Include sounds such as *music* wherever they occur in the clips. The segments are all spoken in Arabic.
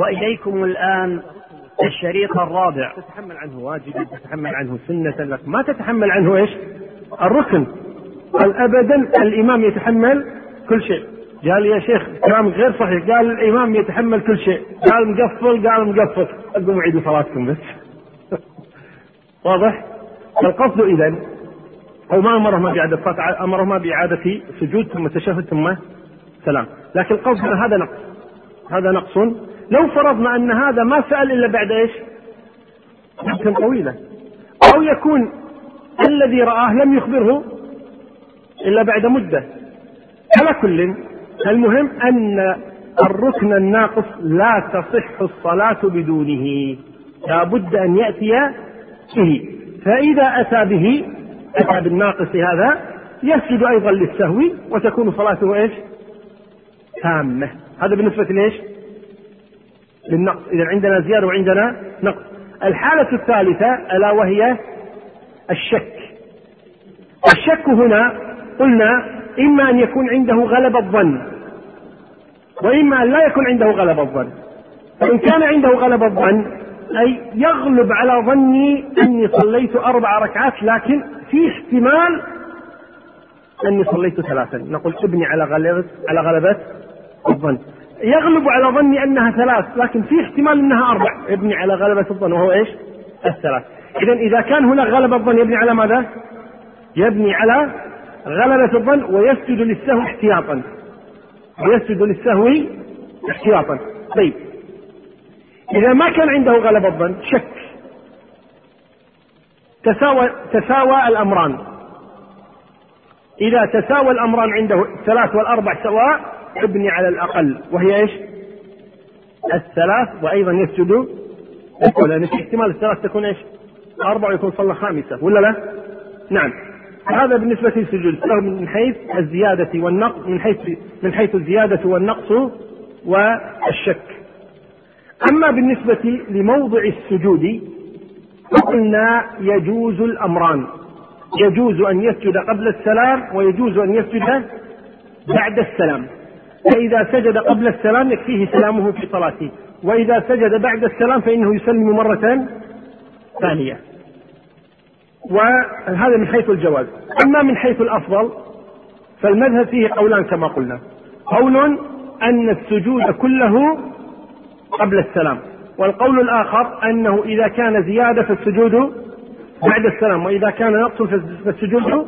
وإليكم الآن الشريط الرابع. تتحمل عنه واجبا تتحمل عنه سنة لك ما تتحمل عنه إيش؟ الركن. قال ابدا الإمام يتحمل كل شيء. قال يا شيخ كلام غير صحيح. قال الإمام يتحمل كل شيء. قال مقفل قال مقفل. قوموا عيدوا صلاتكم بس. *laughs* واضح؟ القصد اذا هو ما امرهما بإعادة صلاة امرهما بإعادة سجود ثم تشهد ثم سلام. لكن القصد هذا نقص. هذا نقص لو فرضنا أن هذا ما سأل إلا بعد إيش؟ مدة طويلة. أو يكون الذي رآه لم يخبره إلا بعد مدة. على كل المهم أن الركن الناقص لا تصح الصلاة بدونه. لا بد أن يأتي به. فإذا أتى به أتى بالناقص هذا يسجد أيضا للسهو وتكون صلاته إيش؟ تامة. هذا بالنسبة لإيش؟ للنقص. إذا عندنا زيادة وعندنا نقص. الحالة الثالثة ألا وهي الشك. الشك هنا قلنا إما أن يكون عنده غلب الظن وإما أن لا يكون عنده غلب الظن. فإن كان عنده غلب الظن أي يغلب على ظني أني صليت أربع ركعات لكن في احتمال أني صليت ثلاثا. نقول ابني على غلبة على غلبة الظن. يغلب على ظني أنها ثلاث لكن في احتمال أنها أربع. يبني على غلبة الظن وهو إيش؟ الثلاث. اذا إذا كان هنا غلبة الظن يبني على ماذا؟ يبني على غلبة الظن ويسجد للسهو احتياطا. ويسجد للسهو احتياطا. طيب. إذا ما كان عنده غلبة الظن شك. تساوى تساوى الأمران. إذا تساوى الأمران عنده الثلاث والأربع سواء ابني على الأقل وهي إيش؟ الثلاث وأيضا يسجد لأن في احتمال الثلاث تكون إيش؟ أربع ويكون صلى خامسة ولا لا؟ نعم. هذا بالنسبة للسجود من حيث الزيادة والنقص من حيث من حيث الزيادة والنقص والشك. أما بالنسبة لموضع السجود فقلنا يجوز الأمران. يجوز أن يسجد قبل السلام ويجوز أن يسجد بعد السلام. فإذا سجد قبل السلام يكفيه سلامه في صلاته. وإذا سجد بعد السلام فإنه يسلم مرة ثانية. وهذا من حيث الجواز. أما من حيث الأفضل فالمذهب فيه قولان كما قلنا. قول أن السجود كله قبل السلام. والقول الآخر أنه إذا كان زيادة فالسجود بعد السلام. وإذا كان نقص فالسجود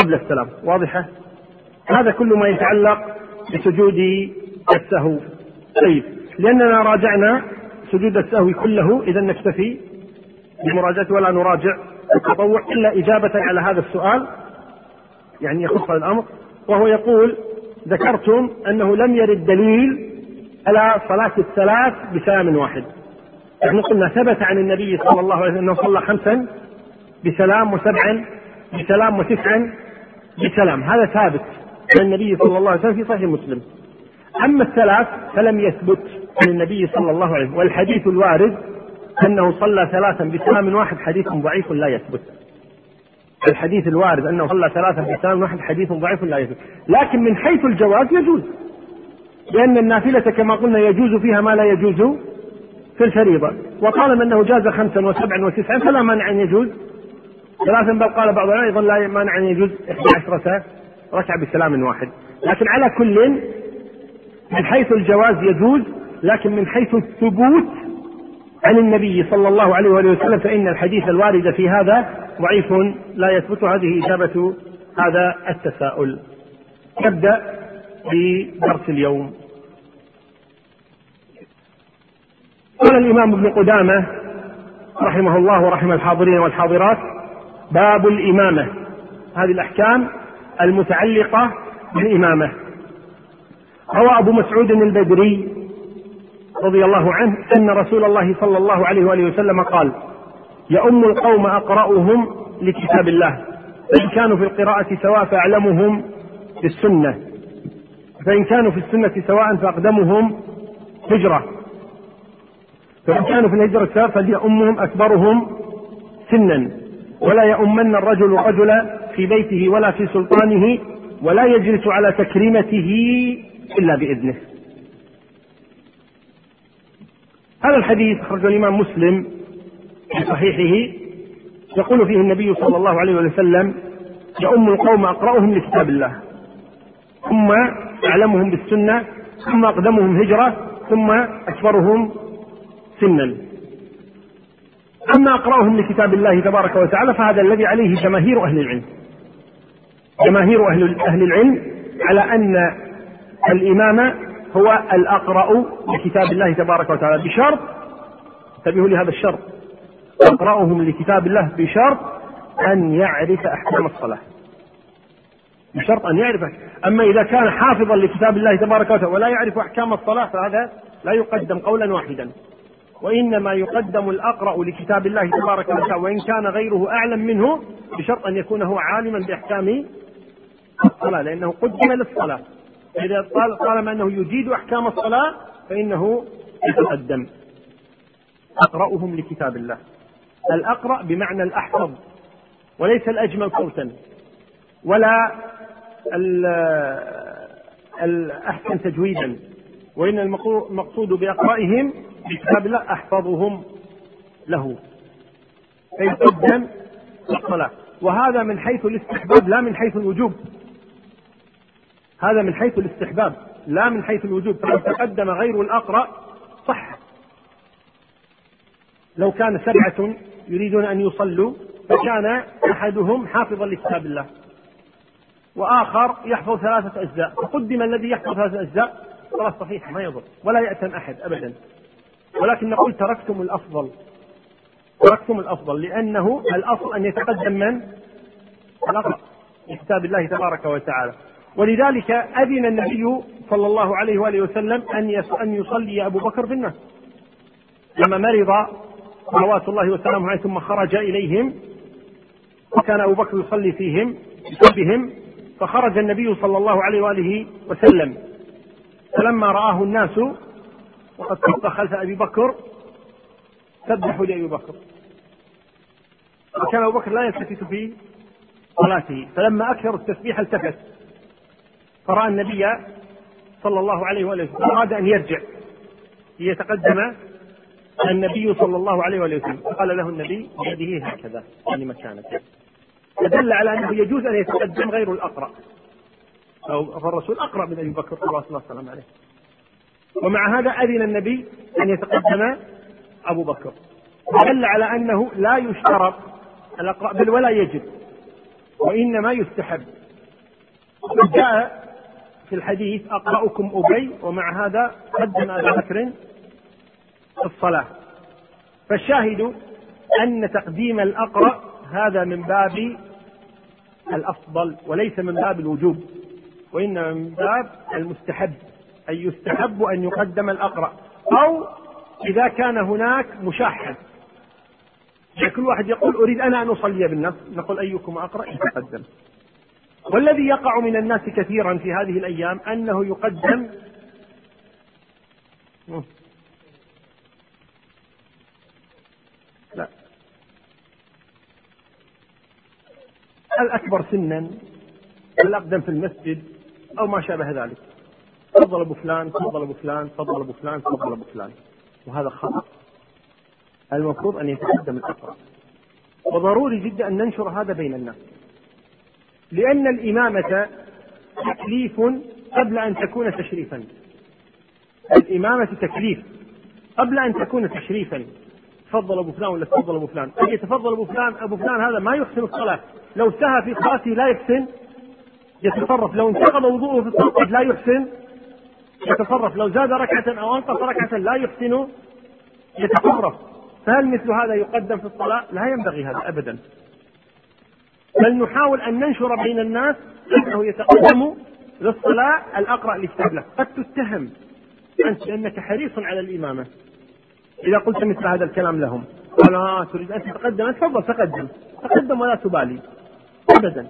قبل السلام. واضحة؟ هذا كل ما يتعلق بسجود السهو. طيب لأننا راجعنا سجود السهو كله إذا نكتفي بمراجعته ولا نراجع التطوع إلا إجابة على هذا السؤال. يعني يخص الأمر وهو يقول ذكرتم أنه لم يرد دليل على صلاة الثلاث بسلام واحد. يعني قلنا ثبت عن النبي صلى الله عليه وسلم أنه صلى خمسا بسلام وسبعا بسلام وتسعا بسلام. هذا ثابت. عن النبي صلى الله عليه وسلم في صحيح مسلم. أما الثلاث فلم يثبت عن النبي صلى الله عليه وسلم. والحديث الوارد أنه صلى ثلاثا بسلام واحد حديث ضعيف لا يثبت. الحديث الوارد أنه صلى ثلاثا بسلام واحد حديث ضعيف لا يثبت. لكن من حيث الجواز يجوز. لأن النافلة كما قلنا يجوز فيها ما لا يجوز في الفريضة. وطالما أنه جاز خمسا وسبعا وتسعا فلا مانع أن يجوز. ثلاثا بل قال بعض أيضا لا مانع أن يجوز إحدى عشرة ركعة بسلام واحد. لكن على كل من حيث الجواز يجوز لكن من حيث الثبوت عن النبي صلى الله عليه وآله وسلم فإن الحديث الوارد في هذا ضعيف لا يثبت هذه إجابة هذا التساؤل. نبدأ بدرس اليوم. قال الإمام ابن قدامة رحمه الله ورحم الحاضرين والحاضرات باب الإمامة. هذه الأحكام المتعلقة بالإمامة. روى أبو مسعود البدري رضي الله عنه أن رسول الله صلى الله عليه وآله وسلم قال يؤم القوم أقرأهم لكتاب الله فإن كانوا في القراءة سواء فأعلمهم بالسنة فإن كانوا في السنة سواء فأقدمهم هجرة فإن كانوا في الهجرة سواء فليؤمهم أكبرهم سنا ولا يؤمن الرجل رجلا في بيته ولا في سلطانه ولا يجلس على تكريمته إلا بإذنه. هذا الحديث أخرجه الإمام مسلم في صحيحه. يقول فيه النبي صلى الله عليه وسلم يؤم القوم أقرأهم لكتاب الله ثم أعلمهم بالسنة ثم أقدمهم هجرة ثم أكبرهم سنا. أما أقرأهم لكتاب الله تبارك وتعالى فهذا الذي عليه جماهير أهل العلم. جماهير أهل أهل العلم على أن الإمام هو الأقرأ لكتاب الله تبارك وتعالى بشرط انتبهوا لهذا الشرط أقرأهم لكتاب الله بشرط أن يعرف أحكام الصلاة. بشرط أن يعرف أما إذا كان حافظا لكتاب الله تبارك وتعالى ولا يعرف أحكام الصلاة فهذا لا يقدم قولا واحدا. وإنما يقدم الأقرأ لكتاب الله تبارك وتعالى وإن كان غيره أعلم منه بشرط أن يكون هو عالما بأحكام الصلاة لأنه قدم للصلاة إذا طالما أنه يجيد أحكام الصلاة فإنه يتقدم. أقرأهم لكتاب الله. الأقرأ بمعنى الأحفظ وليس الأجمل صوتا. ولا الأحسن تجويدا. وإن المقصود بأقرائهم بكتاب الله أحفظهم له. فيقدم الصلاة. وهذا من حيث الاستحباب لا من حيث الوجوب. هذا من حيث الاستحباب لا من حيث الوجوب. فلو تقدم غير الأقرأ صح. لو كان سبعة يريدون أن يصلوا فكان أحدهم حافظا لكتاب الله وآخر يحفظ ثلاثة أجزاء. فقدم الذي يحفظ ثلاثة أجزاء خلاص صحيح ما يضر. ولا يأتم أحد أبدا. ولكن نقول تركتم الأفضل. تركتم الأفضل لأنه الأصل أن يتقدم من؟ الأقرأ. لكتاب الله تبارك وتعالى. ولذلك أذن النبي صلى الله عليه وآله وسلم أن أن يصلي أبو بكر بالناس لما مرض صلوات الله وسلامه عليه ثم خرج إليهم وكان أبو بكر يصلي فيهم بهم فخرج النبي صلى الله عليه وآله وسلم. فلما رآه الناس وقد صف خلف أبي بكر سبحوا لأبي بكر. وكان أبو بكر لا يلتفت في صلاته. فلما أكثر التسبيح التفت. فرأى النبي صلى الله عليه وآله وسلم أراد أن يرجع ليتقدم النبي صلى الله عليه وآله وسلم. قال له النبي بيده هكذا يعني مكانك. فدل على أنه يجوز أن يتقدم غير الأقرأ. أو فالرسول أقرأ من أبي بكر صلى الله عليه وسلم عليه. ومع هذا أذن النبي أن يتقدم أبو بكر. دل على أنه لا يشترط الأقرأ بل ولا يجب وإنما يستحب. جاء في الحديث أقرأكم أبي ومع هذا قدم أبا بكر الصلاة. فالشاهد أن تقديم الأقرأ هذا من باب الأفضل وليس من باب الوجوب وإنما من باب المستحب أي يستحب أن يقدم الأقرأ أو إذا كان هناك مشاحة. يعني كل واحد يقول أريد أنا أن أصلي بالنص نقول أيكم أقرأ؟ يتقدم. والذي يقع من الناس كثيرا في هذه الأيام أنه يقدم لا. الأكبر سنا الأقدم في المسجد أو ما شابه ذلك. تفضل أبو فلان تفضل أبو فلان تفضل أبو فلان تفضل أبو فلان. وهذا خطأ. المفروض أن يتقدم الأقرأ وضروري جدا أن ننشر هذا بين الناس. لأن الإمامة تكليف قبل أن تكون تشريفا. الإمامة تكليف قبل أن تكون تشريفا. تفضل أبو فلان ولا تفضل أبو فلان؟ أن يتفضل أبو فلان أبو فلان هذا ما يحسن الصلاة. لو سهى في صلاته لا يحسن. يتصرف. لو انتقض وضوءه في الصلاة لا يحسن. يتصرف. لو زاد ركعة أو أنقص ركعة لا يحسن. يتصرف. فهل مثل هذا يقدم في الصلاة؟ لا ينبغي هذا أبدا. بل نحاول أن ننشر بين الناس أنه يتقدم للصلاة الأقرأ لكتاب له. قد تتهم أنت لأنك حريص على الإمامة. إذا قلت مثل هذا الكلام لهم قال آه تريد أن تتقدم؟ تفضل تقدم. تقدم ولا تبالي. أبدا.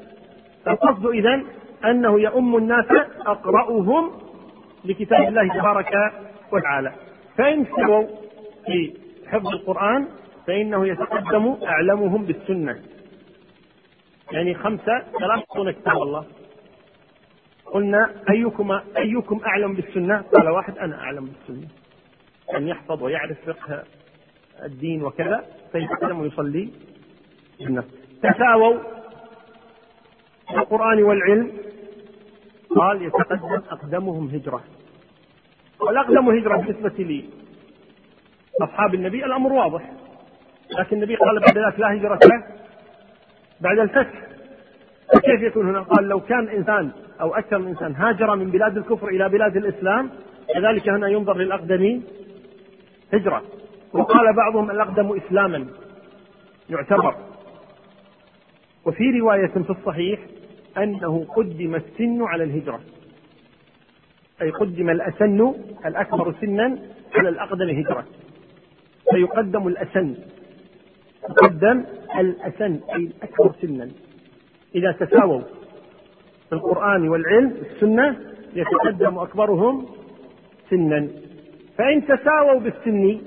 القصد إذا أنه يؤم الناس أقرأهم لكتاب الله تبارك وتعالى. فإن سووا في حفظ القرآن فإنه يتقدم أعلمهم بالسنة. يعني خمسة ثلاثة كتاب الله قلنا أيكم أيكم أعلم بالسنة؟ قال واحد أنا أعلم بالسنة. أن يحفظ ويعرف فقه الدين وكذا فيتقدم ويصلي بالنفس تساووا في القرآن والعلم. قال يتقدم أقدمهم هجرة. والأقدم هجرة بالنسبة لي. أصحاب النبي الأمر واضح. لكن النبي قال بعد ذلك لا هجرة بعد الفتح. فكيف يكون هنا؟ قال لو كان إنسان أو أكثر من إنسان هاجر من بلاد الكفر إلى بلاد الإسلام كذلك هنا ينظر للاقدم هجرة. وقال بعضهم الأقدم إسلاما. يعتبر. وفي رواية في الصحيح أنه قدم السن على الهجرة. أي قدم الأسن الأكبر سنا على الأقدم هجرة. فيقدم الأسن. يقدم الأسن أي الأكبر سنا. إذا تساووا في القرآن والعلم السنة يتقدم أكبرهم سنا. فإن تساووا بالسن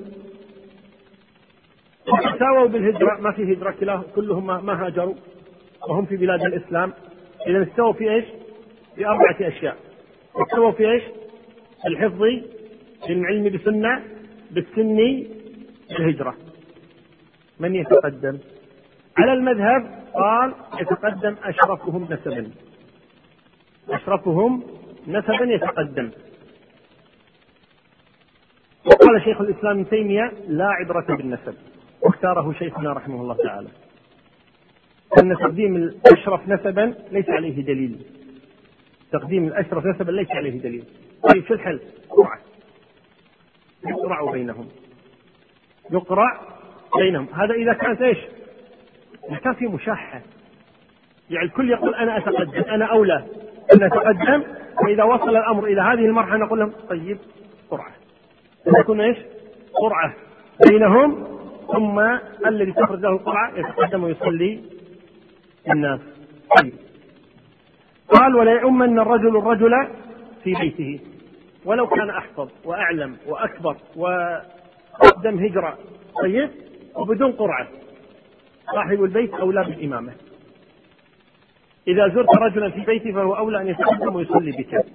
تساووا بالهجرة ما في هجرة كلاه كلهم ما هاجروا وهم في بلاد الإسلام. إذا استووا في إيش؟ في أربعة أشياء. استووا في إيش؟ الحفظ بالعلم بسنة بالسن بالهجرة. من يتقدم؟ على المذهب قال يتقدم أشرفهم نسبا. أشرفهم نسبا يتقدم. وقال شيخ الإسلام ابن تيمية لا عبرة بالنسب. واختاره شيخنا رحمه الله تعالى. أن تقديم الأشرف نسبا ليس عليه دليل. تقديم الأشرف نسبا ليس عليه دليل. طيب شو الحل؟ قرعة يقرع بينهم. يقرع بينهم. هذا إذا كانت إيش؟ إذا كان في مشاحة. يعني الكل يقول أنا أتقدم أنا أولى أن أتقدم وإذا وصل الأمر إلى هذه المرحلة نقول لهم طيب قرعة. تكون إيش؟ قرعة بينهم ثم الذي تخرج له القرعة يتقدم ويصلي الناس. طيب. قال ولا يؤمن الرجل الرجل في بيته. ولو كان أحفظ وأعلم وأكبر وأقدم هجرة. طيب. وبدون قرعة. صاحب البيت أولى بالإمامة. إذا زرت رجلا في بيتي فهو أولى أن يتقدم ويصلي بك.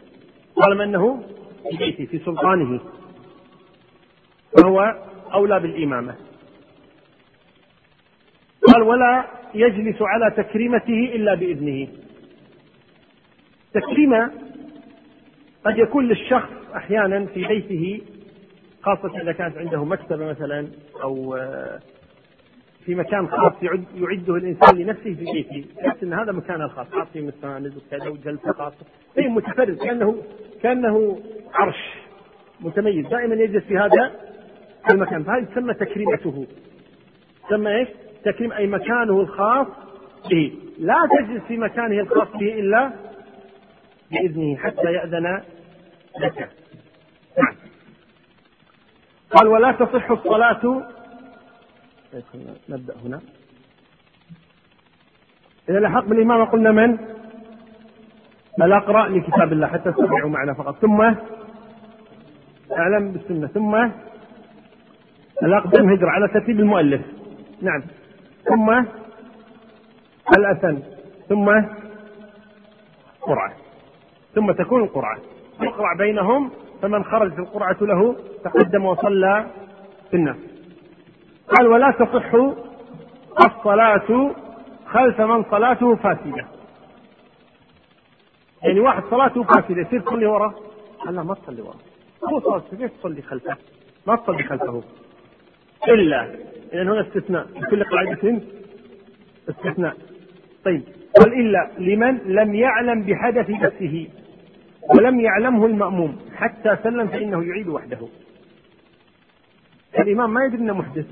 طالما أنه في بيتي في سلطانه. فهو أولى بالإمامة. قال ولا يجلس على تكريمته إلا بإذنه. تكريمة قد يكون للشخص أحيانا في بيته خاصة إذا كانت عنده مكتبة مثلا أو في مكان خاص يعد يعده الإنسان لنفسه في بيته. يحس ان هذا مكانه الخاص حاط فيه مساند وكذا وجلسه خاصه شيء متفرد كانه كأنه عرش متميز. دائما يجلس في هذا المكان. فهذه تسمى تكريمته. تسمى إيش؟ تكريم أي مكانه الخاص به. لا تجلس في مكانه الخاص به إلا بإذنه حتى يأذن لك. نعم. قال ولا تصح الصلاة نبدأ هنا. إذا لحق بالإمام قلنا من؟ الأقرأ لكتاب الله حتى تسمعوا معنا فقط. ثم؟ أعلم بالسنة. ثم؟ الأقدم هجرة على ترتيب المؤلف. نعم. ثم؟ الأثن. ثم؟ قرعة. ثم تكون القرعة. يقرع بينهم فمن خرجت القرعة له تقدم وصلى في النفس قال ولا تصح الصلاة خلف من صلاته فاسدة. يعني واحد صلاته فاسدة يصير تصلي وراه قال لا ما تصلي وراه هو صلاته كيف تصلي خلفه ما تصلي خلفه. إلا إذا هنا استثناء. لكل قاعدة استثناء. طيب قال إلا لمن لم يعلم بحدث نفسه ولم يعلمه المأموم حتى سلم فإنه يعيد وحده. الإمام ما يدري أنه محدث.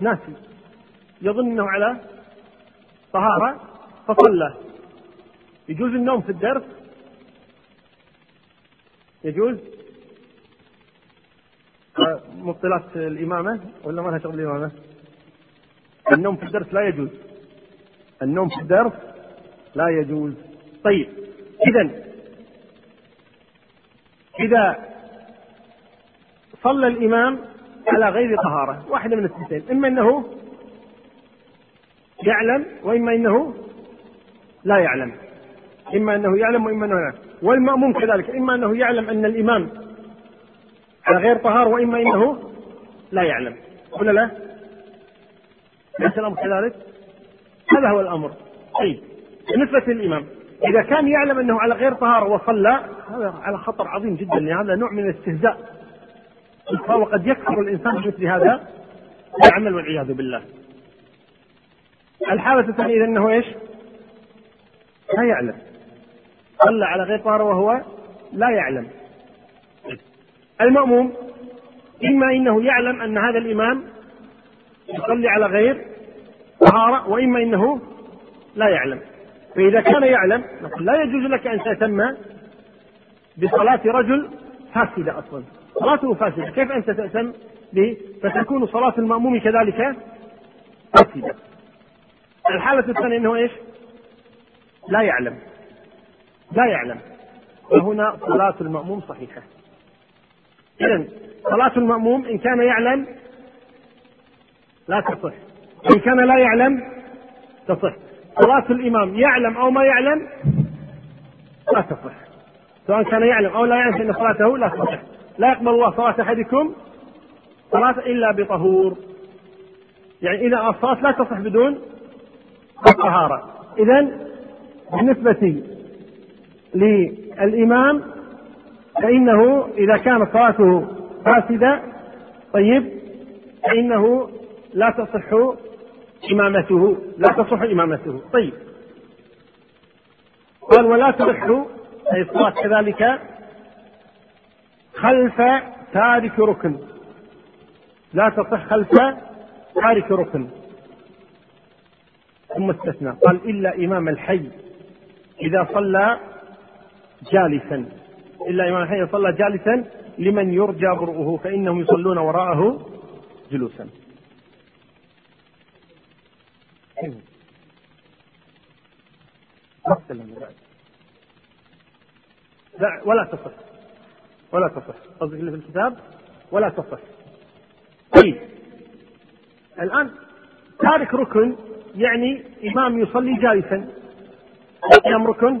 ناسي يظن انه على طهارة فصلى. يجوز النوم في الدرس؟ يجوز؟ مبطلات الإمامة ولا ما لها شغل الإمامة؟ النوم في الدرس لا يجوز. النوم في الدرس لا يجوز. طيب إذا إذا صلى الإمام على غير طهارة واحدة من الثنتين إما أنه يعلم وإما أنه لا يعلم. إما أنه يعلم وإما أنه لا يعلم. والمأموم كذلك إما أنه يعلم أن الإمام على غير طهارة وإما إنه لا يعلم. ولا لا؟ ليس الأمر كذلك؟ هذا هو الأمر. طيب بالنسبة للإمام إذا كان يعلم أنه على غير طهارة وصلى هذا على خطر عظيم جدا يعني هذا نوع من الاستهزاء. وقد يكفر الإنسان بمثل هذا العمل والعياذ بالله. الحالة الثانية إذا أنه إيش؟ لا يعلم. صلى على غير طهارة وهو لا يعلم. المأموم إما إنه يعلم أن هذا الإمام يصلي على غير طهارة وإما إنه لا يعلم. فإذا كان يعلم لا يجوز لك أن تهتم بصلاة رجل فاسدة أصلا. صلاته فاسدة. كيف أنت تهتم به فتكون صلاة المأموم كذلك فاسدة. الحالة الثانية أنه إيش؟ لا يعلم. لا يعلم. وهنا صلاة المأموم صحيحة. إذا صلاة المأموم إن كان يعلم لا تصح. وإن كان لا يعلم تصح. صلاة الإمام يعلم أو ما يعلم لا تصح. سواء كان يعلم أو لا يعلم فإن صلاته لا تصح. لا يقبل الله صلاة أحدكم صلاة إلا بطهور. يعني إذا الصلاة لا تصح بدون الطهارة. إذا بالنسبة للإمام فإنه إذا كانت صلاته فاسدة طيب فإنه لا تصح إمامته لا تصح إمامته. طيب. قال ولا تصح أي الصلاة كذلك خلف تارك ركن. لا تصح خلف تارك ركن. ثم استثنى. قال إلا إمام الحي إذا صلى جالسا. إلا إمام الحي إذا صلى جالسا لمن يرجى برؤه فإنهم يصلون وراءه جلوسا. لا ولا تصح. ولا تصح. قصدك اللي في الكتاب؟ ولا تصح. طيب الآن تارك ركن يعني إمام يصلي جالسا. القيام ركن.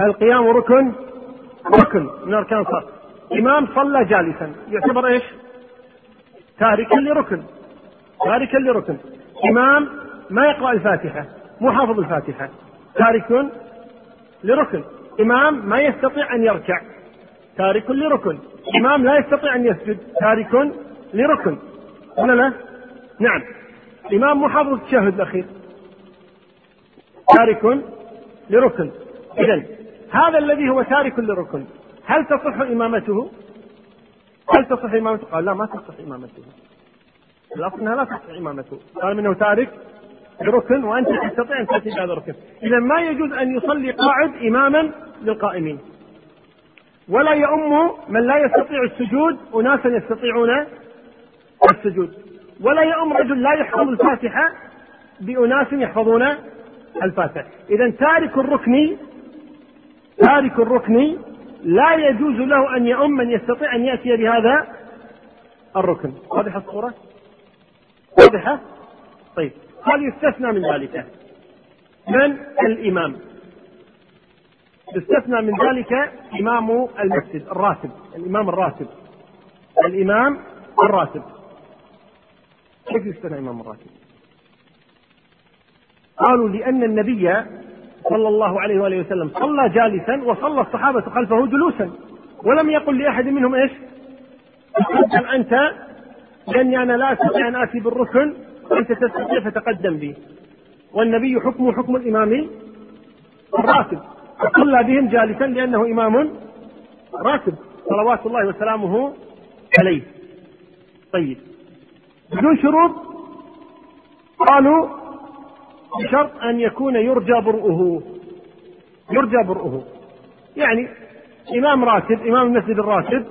القيام ركن. ركن. من أركان الصلاة. إمام صلى جالسا. يعتبر إيش؟ تاركا لركن. تاركا لركن. إمام ما يقرأ الفاتحة. مو حافظ الفاتحة. تارك لركن. إمام ما يستطيع أن يركع تارك لركن. إمام لا يستطيع أن يسجد تارك لركن. ولا لا؟ نعم. إمام محافظ التشهد الأخير. تارك لركن. إذا هذا الذي هو تارك لركن هل تصح إمامته؟ هل تصح إمامته؟ قال لا ما تصح إمامته. الأصل أنها لا تصح إمامته. قال منه تارك؟ بركن وأنت تستطيع أن تأتي بهذا الركن إذا ما يجوز أن يصلي قاعد إماما للقائمين. ولا يؤم من لا يستطيع السجود أناسا يستطيعون السجود. ولا يؤم رجل لا يحفظ الفاتحة بأناس يحفظون الفاتحة. إذا تارك الركن تارك الركن لا يجوز له أن يؤم من يستطيع أن يأتي بهذا الركن. واضحة الصورة؟ واضحة؟ طيب. هل يستثنى من ذلك. من الإمام؟ يستثنى من ذلك إمام المسجد الراتب الإمام الراتب. الإمام الراتب. كيف يستثنى إمام الراتب؟ قالوا لأن النبي صلى الله عليه وآله وسلم صلى جالسا وصلى الصحابة خلفه جلوسا ولم يقل لأحد منهم إيش؟ تقدم أنت لأني أنا لا أستطيع أن آتي بالركن وأنت تستطيع فتقدم بي؟ والنبي حكمه حكم الإمام الراتب. صلى بهم جالسا لأنه إمام راتب. صلوات الله وسلامه عليه. طيب. بدون شروط قالوا بشرط أن يكون يرجى برؤه. يرجى برؤه. يعني إمام راتب إمام المسجد الراتب.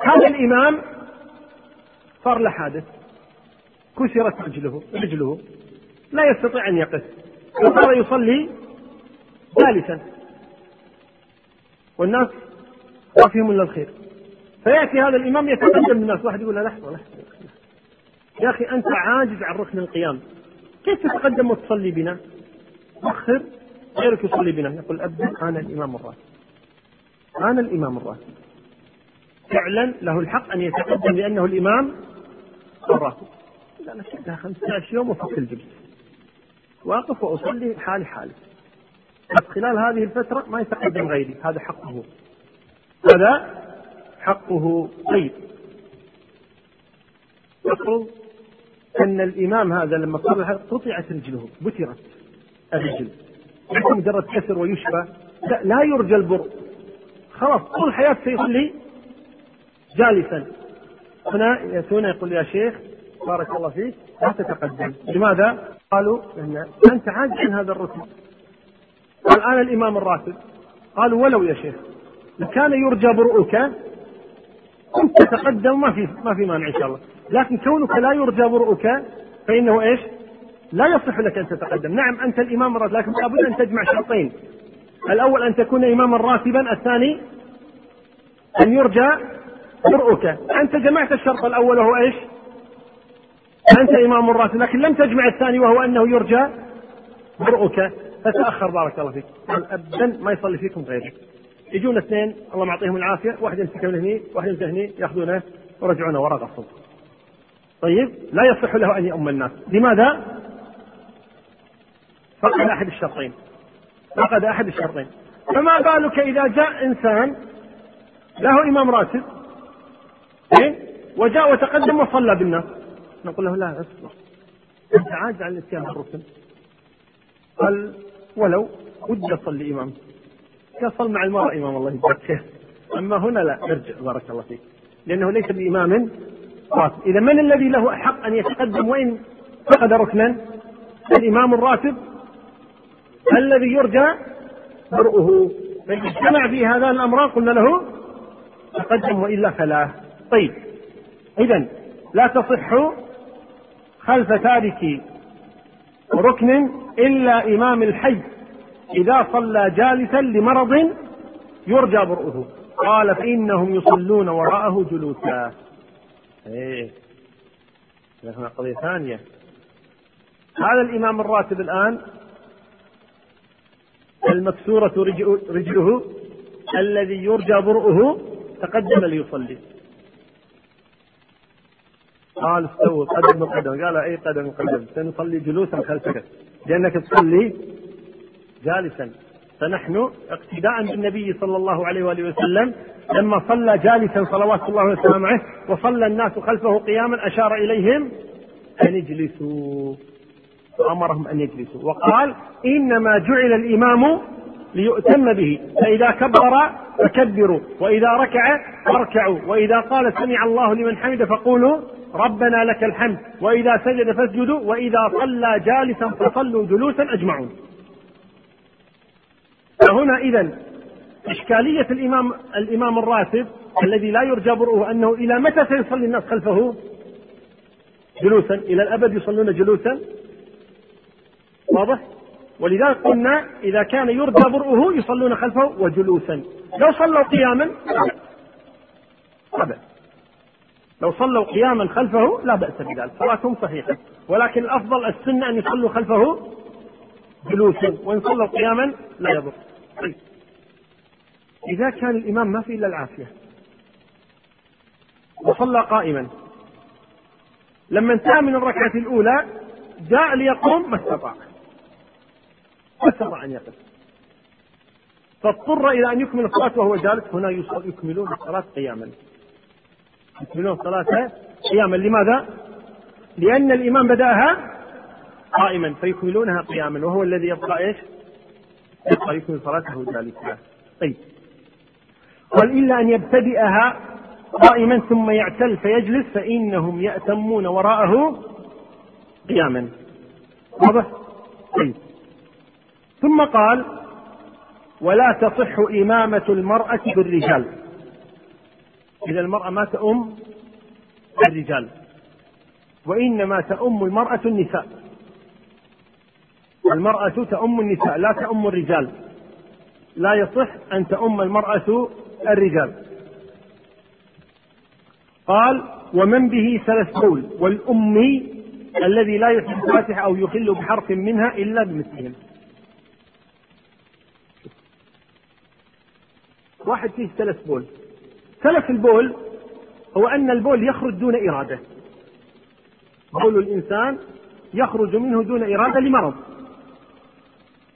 هذا الإمام صار له حادث. كسرت رجله رجله. لا يستطيع أن يقف. وصار يصلي جالسا. والناس ما فيهم إلا الخير. فيأتي هذا الإمام يتقدم الناس واحد يقول له لحظة لحظة يا أخي أنت عاجز عن ركن القيام. كيف تتقدم وتصلي بنا؟ وخر غيرك يصلي بنا. يقول أبدا أنا الإمام الراتب أنا الإمام الراتب فعلا له الحق أن يتقدم لأنه الإمام الراتب أنا كلها 15 يوم وفك الجبس. واقف وأصلي حالي حالي. خلال هذه الفترة ما يتقدم غيري. هذا حقه. هذا حقه. طيب. يفرض أن الإمام هذا لما صلى قطعت رجله بترت الرجل. ليس مجرد كسر ويشفى. لا, لا يرجى البر. خلاص طول حياته سيصلي جالسا. هنا يأتون يقول يا شيخ بارك الله فيك لا تتقدم لماذا؟ قالوا أنت عاجز عن هذا الركن الآن الإمام الراتب قالوا ولو يا شيخ لكان يرجى برؤك كنت تتقدم ما في ما في مانع إن شاء الله لكن كونك لا يرجى برؤك فإنه إيش؟ لا يصح لك أن تتقدم، نعم أنت الإمام الراتب لكن لابد أن تجمع شرطين. الأول أن تكون إماما راتبا، الثاني أن يرجى برؤك، أنت جمعت الشرط الأول وهو إيش؟ أنت إمام راتب، لكن لم تجمع الثاني وهو أنه يرجى برؤك، فتأخر بارك الله فيك، ابدا ما يصلي فيكم غيرك. يجون اثنين الله معطيهم العافية، واحد يمسك من هني، واحد يمسك هني، يأخذونه ويرجعونه وراء الصوت. طيب لا يصح له أن يؤم الناس، لماذا؟ فقد أحد الشرطين. فقد أحد الشرطين. فما بالك إذا جاء إنسان له إمام راتب إيه؟ وجاء وتقدم وصلى بالناس نقول له لا اصبر. أنت عاجز عن الاتيان بالركن قال ولو ودي اصلي إمام. يصل مع المرأة إمام الله يبارك أما هنا لا ارجع بارك الله فيك. لأنه ليس بإمام راتب. إذا من الذي له حق أن يتقدم وإن فقد ركنا؟ الإمام الراتب الذي يرجى برؤه. فإذا اجتمع في هذان الأمران قلنا له تقدم وإلا فلا. طيب إذا لا تصح خلف تارك ركن إلا إمام الحي. إذا صلى جالسا لمرض يرجى برؤه. قال فإنهم يصلون وراءه جلوسا. إيه. هنا قضية ثانية. هذا الإمام الراتب الآن المكسورة رجله الذي يرجى برؤه تقدم ليصلي. قال استووا قدم قدم قال أي قدم قدم سنصلي جلوسا خلفك. لأنك تصلي جالسا. فنحن اقتداء بالنبي صلى الله عليه وآله وسلم لما صلى جالسا صلوات الله وسلامه عليه وصلى الناس خلفه قياما أشار إليهم أن اجلسوا وامرهم أن يجلسوا. وقال إنما جعل الإمام ليؤتم به. فإذا كبر فكبروا وإذا ركع فاركعوا. وإذا قال سمع الله لمن حمد فقولوا ربنا لك الحمد وإذا سجد فاسجدوا وإذا صلى جالسا فصلوا جلوسا أجمعون. فهنا إذا إشكالية الإمام الإمام الراتب الذي لا يرجى برؤه أنه إلى متى سيصلي الناس خلفه؟ جلوسا إلى الأبد يصلون جلوسا. واضح؟ ولذلك قلنا إذا كان يرجى برؤه يصلون خلفه وجلوسا. لو صلوا قياما لا لو صلوا قياما خلفه لا بأس بذلك. صلاتهم صحيحة. ولكن الأفضل السنة أن يصلوا خلفه جلوسا وإن صلوا قياما لا يضر. طيب. إذا كان الإمام ما في إلا العافية. وصلى قائما. لما انتهى من الركعة الأولى جاء ليقوم ما استطاع. ما استطاع أن يقف. فاضطر إلى أن يكمل الصلاة وهو جالس. هنا يكملون الصلاة قياما. يكملون الصلاة قياما لماذا؟ لأن الإمام بدأها قائما فيكملونها قياما وهو الذي يبقى إيش؟ يبقى يكمل صلاته جالسا طيب قال إلا أن يبتدئها قائما ثم يعتل فيجلس فإنهم يأتمون وراءه قياما واضح؟ طيب ثم قال ولا تصح إمامة المرأة بالرجال إذا المرأة ما تؤم الرجال وإنما تؤم المرأة النساء. المرأة تؤم النساء لا تؤم الرجال. لا يصح أن تؤم المرأة الرجال. قال ومن به ثلاث قول والأمي الذي لا يحب الفاتحة أو يخل بحرف منها إلا بمثلهم. واحد فيه ثلاث بول سلف البول هو أن البول يخرج دون إرادة. بول الإنسان يخرج منه دون إرادة لمرض.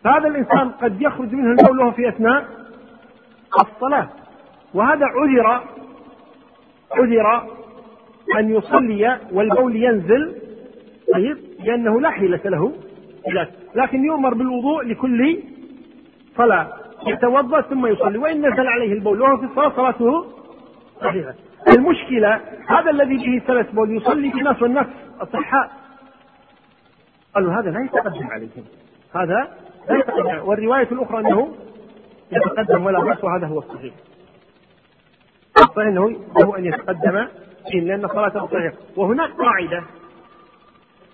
فهذا الإنسان قد يخرج منه البول وهو في أثناء الصلاة. وهذا عذر عذر أن يصلي والبول ينزل طيب لأنه لا حيلة له لكن يؤمر بالوضوء لكل صلاة. يتوضأ ثم يصلي. وإن نزل عليه البول وهو في الصلاة صلاته صحيحة المشكلة هذا الذي به ثلاث بول يصلي في الناس والناس أصحاء قالوا هذا لا يتقدم عليهم. هذا لا يتقدم. والرواية الأخرى أنه يتقدم ولا بأس وهذا هو الصحيح. أنه له أن يتقدم فيه لأن صلاته صحيحة. وهناك قاعدة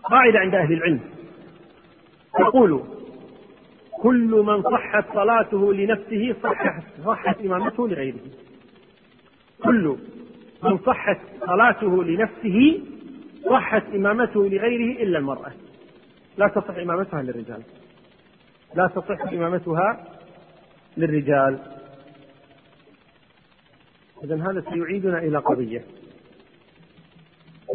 قاعدة عند أهل العلم. يقول كل من صحت صلاته لنفسه صحت صحت إمامته لغيره. كل من صحت صلاته لنفسه صحت إمامته لغيره إلا المرأة. لا تصح إمامتها للرجال. لا تصح إمامتها للرجال. إذا هذا سيعيدنا إلى قضية.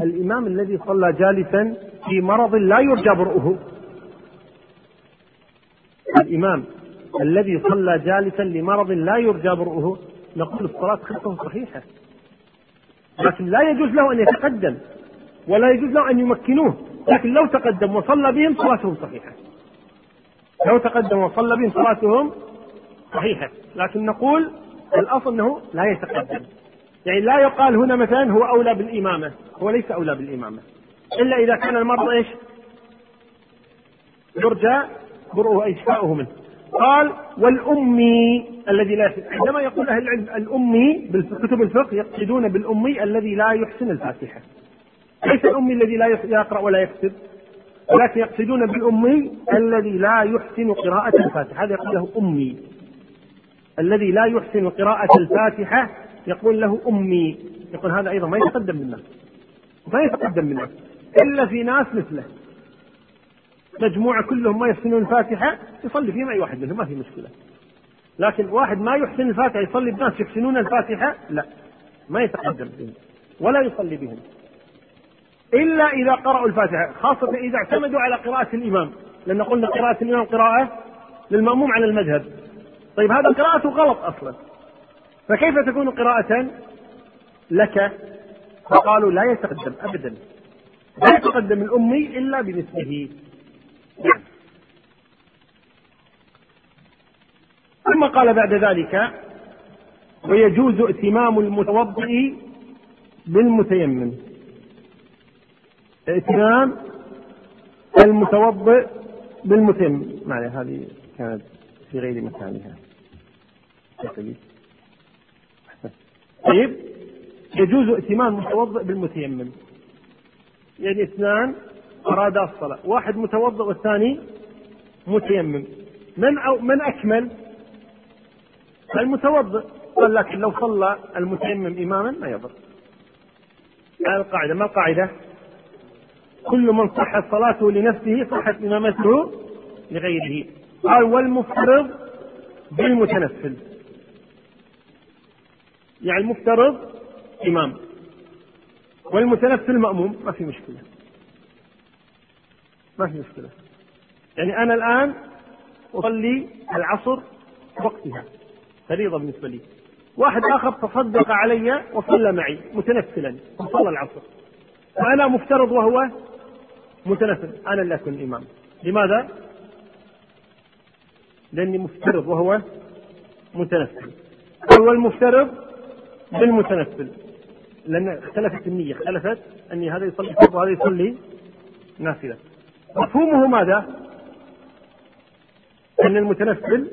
الإمام الذي صلى جالسا في مرض لا يرجى برؤه. الإمام الذي صلى جالسا لمرض لا يرجى برؤه. نقول الصلاة خلفه صحيحة لكن لا يجوز له أن يتقدم ولا يجوز له أن يمكنوه. لكن لو تقدم وصلى بهم صلاتهم صحيحة. لو تقدم وصلى بهم صلاتهم صحيحة. لكن نقول الأصل أنه لا يتقدم. يعني لا يقال هنا مثلا هو أولى بالإمامة. هو ليس أولى بالإمامة. إلا إذا كان المرض إيش؟ يرجى برؤه أي شفاؤه منه. قال والأمي الذي لا يحسن. عندما يقول أهل العلم الأمي بالكتب الفقه يقصدون بالأمي الذي لا يحسن الفاتحة. ليس الأمي الذي لا يقرأ ولا يكتب ولكن يقصدون بالأمي الذي لا يحسن قراءة الفاتحة. هذا يقول له أمي. الذي لا يحسن قراءة الفاتحة يقول له أمي. يقول هذا أيضا ما يتقدم بالناس ما يتقدم بالناس إلا في ناس مثله. مجموعة كلهم ما يحسنون الفاتحة يصلي فيهم أي واحد منهم ما في مشكلة. لكن واحد ما يحسن الفاتحة يصلي بناس يحسنون الفاتحة لا. ما يتقدم بهم ولا يصلي بهم. إلا إذا قرأوا الفاتحة خاصة إذا اعتمدوا على قراءة الإمام. لأن قلنا قراءة الإمام قراءة للمأموم على المذهب. طيب هذا قراءته غلط أصلا. فكيف تكون قراءة لك؟ فقالوا لا يتقدم أبدا. لا يتقدم الأمي إلا بمثله. ثم قال بعد ذلك ويجوز ائتمام المتوضئ بالمتيمم. ائتمام المتوضئ بالمتيمم. معنى هذه كانت في غير مكانها طيب يجوز ائتمام المتوضئ بالمتيمم. يعني اثنان أرادا الصلاة. واحد متوضئ والثاني متيمم. من أو من أكمل؟ المتوضئ قال لكن لو صلى المتيمم إماما ما يضر. القاعدة. ما القاعدة؟ كل من صحت صلاته لنفسه صحت إمامته لغيره. قال والمفترض بالمتنفل. يعني المفترض إمام. والمتنفل مأموم. ما في مشكلة. ما في مشكلة. يعني أنا الآن أصلي العصر وقتها فريضة بالنسبة لي. واحد آخر تصدق علي وصلى معي متنفلا وصلى العصر. فأنا مفترض وهو متنفل. أنا اللي أكون الإمام. لماذا؟ لأني مفترض وهو متنفل. هو المفترض بالمتنفل. لأن اختلفت النية اختلفت أني هذا يصلي فرض وهذا يصلي نافلة. مفهومه ماذا؟ أن المتنفل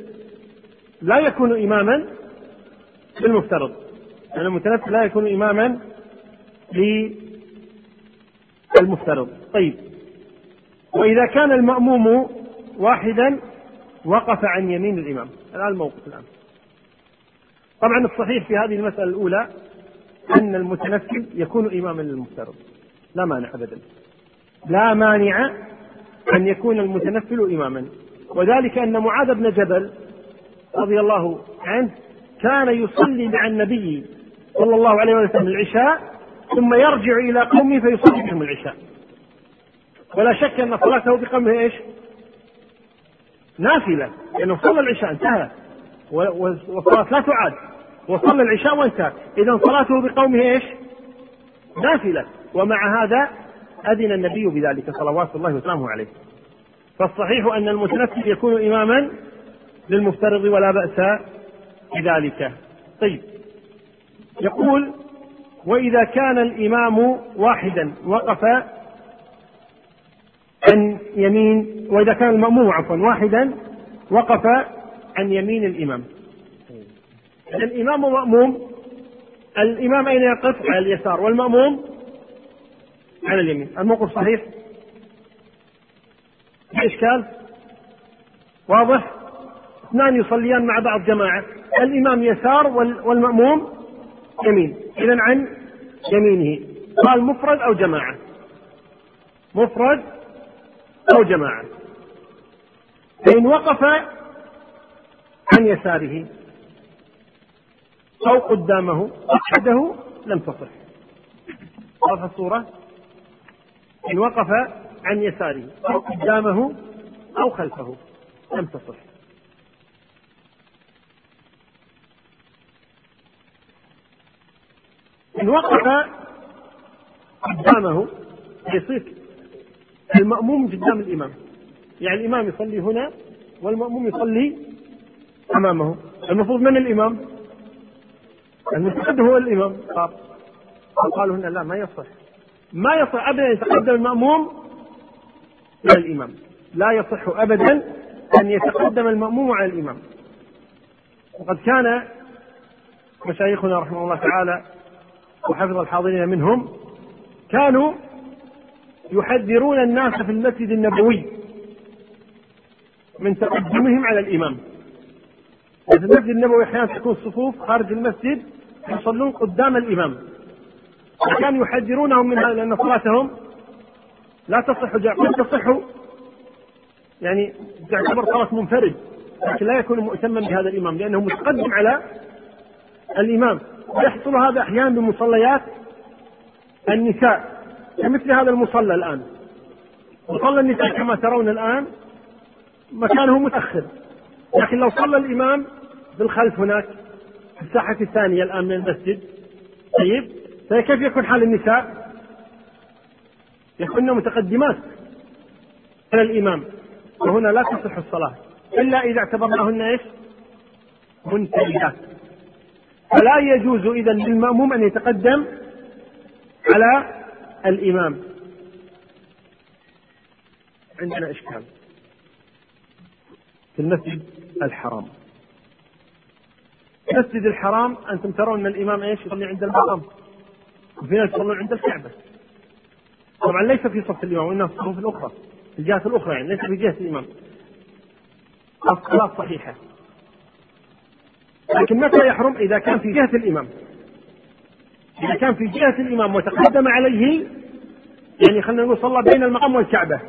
لا يكون إماما بالمفترض أن المتنفل لا يكون إماما للمفترض. طيب. وإذا كان المأموم واحدا وقف عن يمين الإمام. الآن الموقف الآن. طبعا الصحيح في هذه المسألة الأولى أن المتنفل يكون إماما للمفترض. لا مانع أبدا. لا مانع أن يكون المتنفل إماما. وذلك أن معاذ بن جبل رضي الله عنه كان يصلي مع النبي صلى الله عليه وسلم العشاء ثم يرجع إلى قومه فيصلي بهم العشاء. ولا شك أن صلاته بقومه إيش؟ نافلة لأنه صلى العشاء انتهى. والصلاة لا تعاد. وصلى العشاء وانتهى. إذا صلاته بقومه إيش؟ نافلة. ومع هذا أذن النبي بذلك صلوات الله وسلامه عليه. فالصحيح أن المتنفل يكون إماما للمفترض ولا بأس بذلك. طيب. يقول وإذا كان الإمام واحدا وقف عن يمين وإذا كان المأموم عفوا واحدا وقف عن يمين الإمام. الإمام ومأموم الإمام أين يقف؟ على اليسار. والمأموم على اليمين. الموقف صحيح؟ في إشكال؟ واضح؟ اثنان يصليان مع بعض جماعة. الإمام يسار والمأموم يمين. إذا عن يمينه. قال مفرد أو جماعة؟ مفرد أو جماعة. فإن وقف عن يساره. أو قدامه أحده لم تصح. واضح الصورة؟ إن وقف عن يساره أو قدامه أو خلفه. لم تصح. إن وقف قدامه يصير المأموم قدام الإمام. يعني الإمام يصلي هنا والمأموم يصلي أمامه. المفروض من الإمام؟ المتقدم هو الإمام. قالوا هنا لا ما يصح. ما يصح أبدا أن يتقدم المأموم على الإمام. لا يصح أبدا أن يتقدم المأموم على الإمام. وقد كان مشايخنا رحمه الله تعالى وحفظ الحاضرين منهم كانوا يحذرون الناس في المسجد النبوي من تقدمهم على الإمام. في المسجد النبوي أحيانا تكون الصفوف خارج المسجد يصلون قدام الإمام. وكانوا يحذرونهم من هذا لأن صلاتهم لا تصح قد تصح يعني تعتبر صلاة منفرد لكن لا يكون مؤتما بهذا الإمام لأنه متقدم على الإمام. ويحصل هذا أحيانا بمصليات النساء كمثل هذا المصلى الآن. مصلى النساء كما ترون الآن مكانه متأخر لكن لو صلى الإمام بالخلف هناك في الساحة الثانية الآن من المسجد طيب؟ فكيف يكون حال النساء؟ يكون متقدمات على الإمام وهنا لا تصح الصلاة إلا إذا اعتبرناهن إيش؟ منتهيات. فلا يجوز إذا للمأموم أن يتقدم على الإمام. عندنا إشكال في المسجد الحرام. المسجد الحرام أنتم ترون أن الإمام إيش؟ يصلي عند المقام وفي ناس يصلون عند الكعبة. طبعا ليس في صف الإمام وإنما في الصفوف الأخرى في الجهة الأخرى يعني ليس في جهة الإمام. الصلاة صحيحة. لكن متى يحرم؟ إذا كان في جهة الإمام. إذا كان في جهة الإمام وتقدم عليه يعني خلينا نقول صلى بين المقام والكعبة.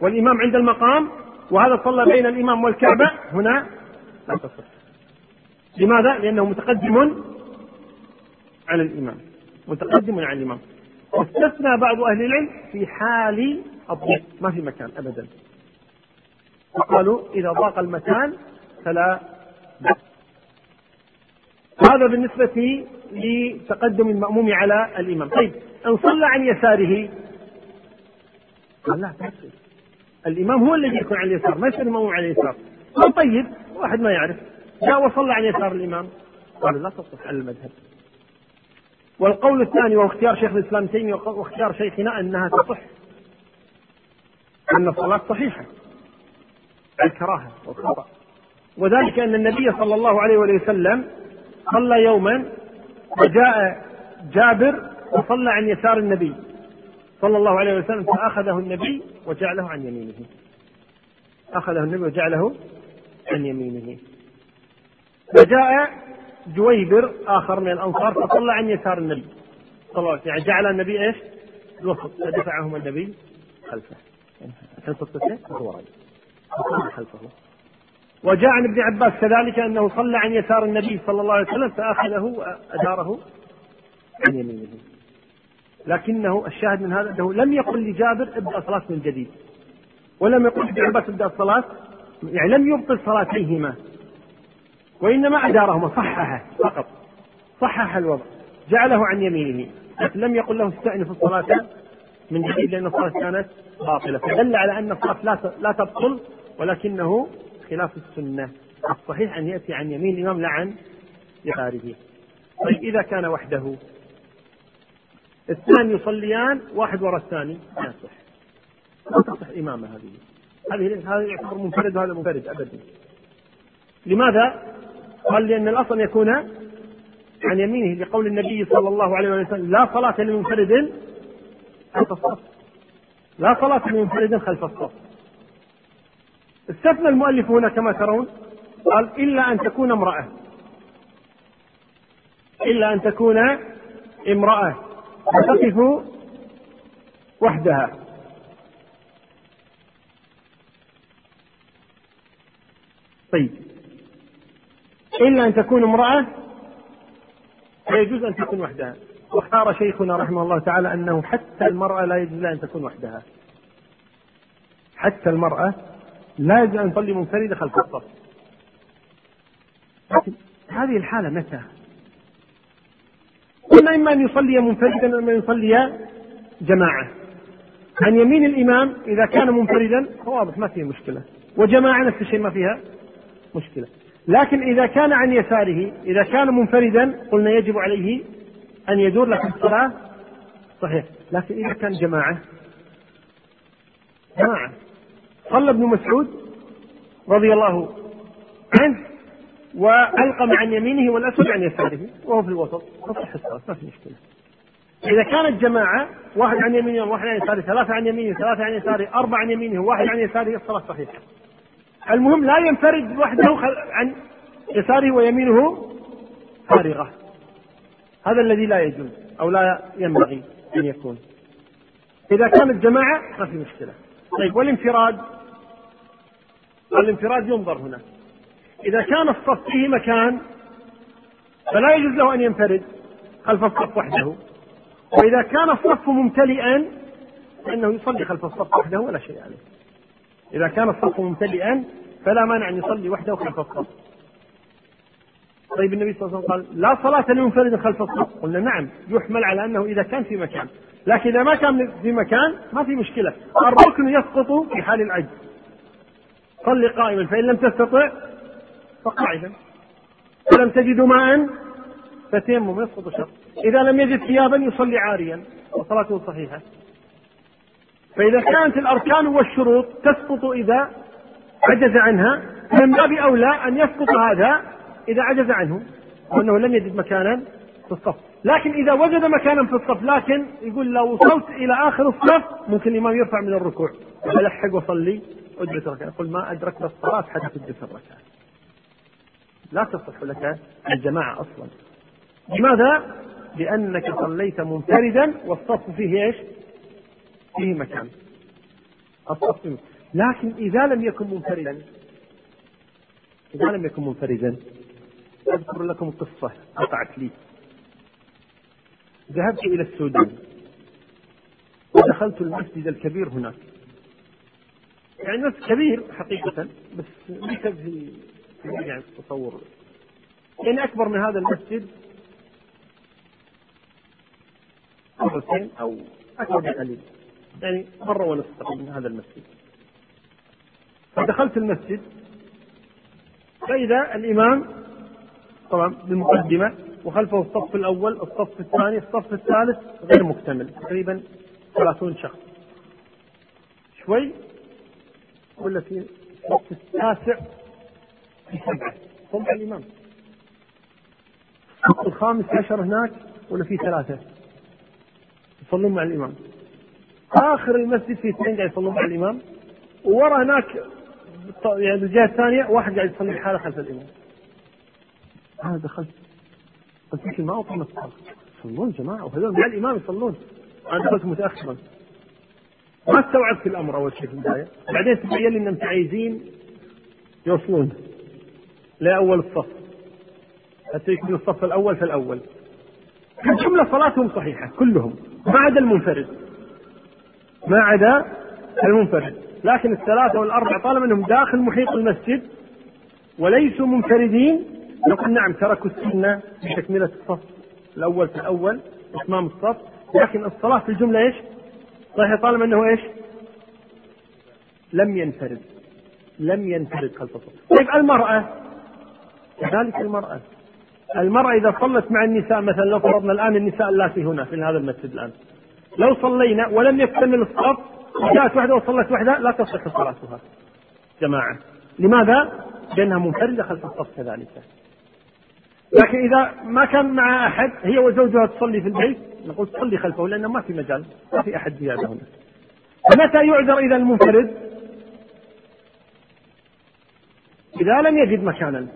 والإمام عند المقام وهذا صلى بين الإمام والكعبة. هنا لا تصح. لماذا؟ لأنه متقدم على الإمام. متقدم على الإمام. واستثنى بعض أهل العلم في حال الضيق. ما في مكان أبدا. وقالوا إذا ضاق المكان فلا هذا بالنسبة لتقدم المأموم على الإمام. طيب إن صلى عن يساره قال لا تحسن الإمام هو الذي يكون على اليسار ما يصير المأموم على اليسار. قال طيب واحد ما يعرف. جاء وصلى عن يسار الإمام. قال لا تصح على المذهب. والقول الثاني وهو اختيار شيخ الإسلام تيمية واختيار شيخنا أنها تصح. أن الصلاة صحيحة. الكراهة والخطأ. وذلك أن النبي صلى الله عليه وسلم صلى يوما وجاء جابر وصلى عن يسار النبي صلى الله عليه وسلم فأخذه النبي وجعله عن يمينه. أخذه النبي وجعله عن يمينه. فجاء جويبر آخر من الأنصار فصلى عن يسار النبي. صلى الله عليه وسلم يعني جعل النبي إيش؟ الوسط. فدفعهم النبي خلفه. عشان هو خلفه. وجاء عن ابن عباس كذلك أنه صلى عن يسار النبي صلى الله عليه وسلم فأخذه واداره عن يمينه. لكنه الشاهد من هذا أنه لم يقل لجابر ابدأ صلاة من جديد. ولم يقل لابن عباس ابدأ الصلاه يعني لم يبطل صلاتيهما. وإنما أدارهما صححه فقط. صحح الوضع. جعله عن يمينه. لم يقل له استأنف الصلاة من جديد لأن الصلاة كانت باطلة. فدل على أن الصلاة لا لا تبطل ولكنه خلاف السنة. الصحيح أن يأتي عن يمين الإمام لا عن يساره طيب إذا كان وحده. اثنان يصليان واحد وراء الثاني. لا يصح لا تصح إمامة هذه. هذه هذا يعتبر منفرد وهذا منفرد أبدا. لماذا؟ قال لأن الأصل يكون عن يمينه لقول النبي صلى الله عليه وسلم لا صلاة لمنفرد خلف الصف. لا صلاة لمنفرد خلف الصف. استثنى المؤلف هنا كما ترون قال إلا أن تكون امرأة. إلا أن تكون امرأة. وتقف وحدها. طيب. إلا أن تكون امرأة فيجوز أن تكون وحدها. واختار شيخنا رحمه الله تعالى أنه حتى المرأة لا يجوز لها أن تكون وحدها. حتى المرأة لا يجوز أن تصلي منفردة خلف الصف. لكن هذه الحالة متى؟ قلنا إما أن يصلي منفردا وإما أن يصلي جماعة. عن يمين الإمام إذا كان منفردا واضح ما فيه مشكلة. وجماعة نفس الشيء ما فيها مشكلة. لكن إذا كان عن يساره إذا كان منفردا قلنا يجب عليه أن يدور لكن الصلاة. صحيح. لكن إذا كان جماعة. جماعة. صلى ابن مسعود رضي الله عنه وألقم عن يمينه والأسود عن يساره. وهو في الوسط. تصح الصلاة. ما في مشكلة. إذا كانت جماعة واحد عن يمينه وواحد عن يساره ثلاثة عن يمينه ثلاثة عن يساره أربعة عن يمينه وواحد عن يساره الصلاة صحيحة. المهم لا ينفرد وحده عن يساره ويمينه فارغة. هذا الذي لا يجوز أو لا ينبغي أن يكون. إذا كانت جماعة ما في مشكلة. طيب والانفراد؟ الانفراد ينظر هنا. إذا كان الصف فيه مكان فلا يجوز له أن ينفرد خلف الصف وحده. وإذا كان الصف ممتلئا فإنه يصلي خلف الصف وحده ولا شيء عليه. إذا كان الصف ممتلئا فلا مانع أن يصلي وحده خلف الصف. طيب النبي صلى الله عليه وسلم قال لا صلاة لمنفرد خلف الصف. قلنا نعم يحمل على أنه إذا كان في مكان. لكن إذا ما كان في مكان ما في مشكلة. الركن يسقط في حال العجز. صل قائما فإن لم تستطع فقاعدا. فلم تجدوا ماء فتيمم يسقط الشرط إذا لم يجد ثيابا يصلي عاريا. وصلاته صحيحة. فإذا كانت الأركان والشروط تسقط إذا عجز عنها من باب أولى أن يسقط هذا إذا عجز عنه وأنه لم يجد مكانا في الصف. لكن إذا وجد مكانا في الصف لكن يقول لو وصلت إلى آخر الصف ممكن الإمام يرفع من الركوع. ألحق وصلي أدرك ركعة. يقول ما أدركت الصلاة حتى تدرك الركعة لا تصح لك الجماعة أصلا. لماذا؟ لأنك صليت منفردا والصف فيه إيش؟ فيه مكان. فيه. لكن إذا لم يكن منفردا إذا لم يكن منفردا أذكر لكم قصة وقعت لي. ذهبت إلى السودان. ودخلت المسجد الكبير هناك. يعني نفس كبير حقيقة بس ليس في يعني التصور. يعني أكبر من هذا المسجد مرتين أو أكبر بقليل يعني مرة ونصف من هذا المسجد. فدخلت المسجد فإذا الإمام طبعا بالمقدمة وخلفه الصف الأول الصف الثاني الصف الثالث غير مكتمل تقريبا ثلاثون شخص. شوي ولا في الصف التاسع في سبعة. صف الإمام. الصف الخامس عشر هناك ولا في ثلاثة. يصلون مع الإمام. آخر المسجد في اثنين قاعد يصلون مع الإمام وورا هناك يعني الجهه الثانية واحد قاعد يصلي حاله خلف الإمام. أنا دخلت. قلت يمكن ما الصلاة. يصلون جماعة وهذول مع الإمام يصلون. أنا دخلت متاخرا. ما استوعبت الأمر أول شيء في البداية. بعدين تبين لي انهم عايزين يوصلون. لأول الصف. حتى يكون الصف الأول فالأول الجملة صلاتهم صحيحة كلهم. ما عدا المنفرد. ما عدا المنفرد. لكن الثلاثة والأربعة طالما أنهم داخل محيط المسجد وليسوا منفردين نقول نعم تركوا السنة بتكملة الصف الأول في الأول إتمام الصف. لكن الصلاة في الجملة إيش؟ صحيح طالما أنه إيش؟ لم ينفرد. لم ينفرد خلف الصف. طيب المرأة؟ كذلك المرأة. المرأة إذا صلت مع النساء مثلا لو فرضنا الآن النساء اللاتي هنا في هذا المسجد الآن. لو صلينا ولم يكتمل الصف وجاءت واحدة وصلت واحدة لا تصح صلاتها. جماعة لماذا؟ لأنها منفردة خلف الصف كذلك. لكن إذا ما كان مع أحد هي وزوجها تصلي في البيت نقول تصلي خلفه لأنه ما في مجال ما في أحد زيادة هنا. فمتى يعذر إذا المنفرد؟ إذا لم يجد مكانا.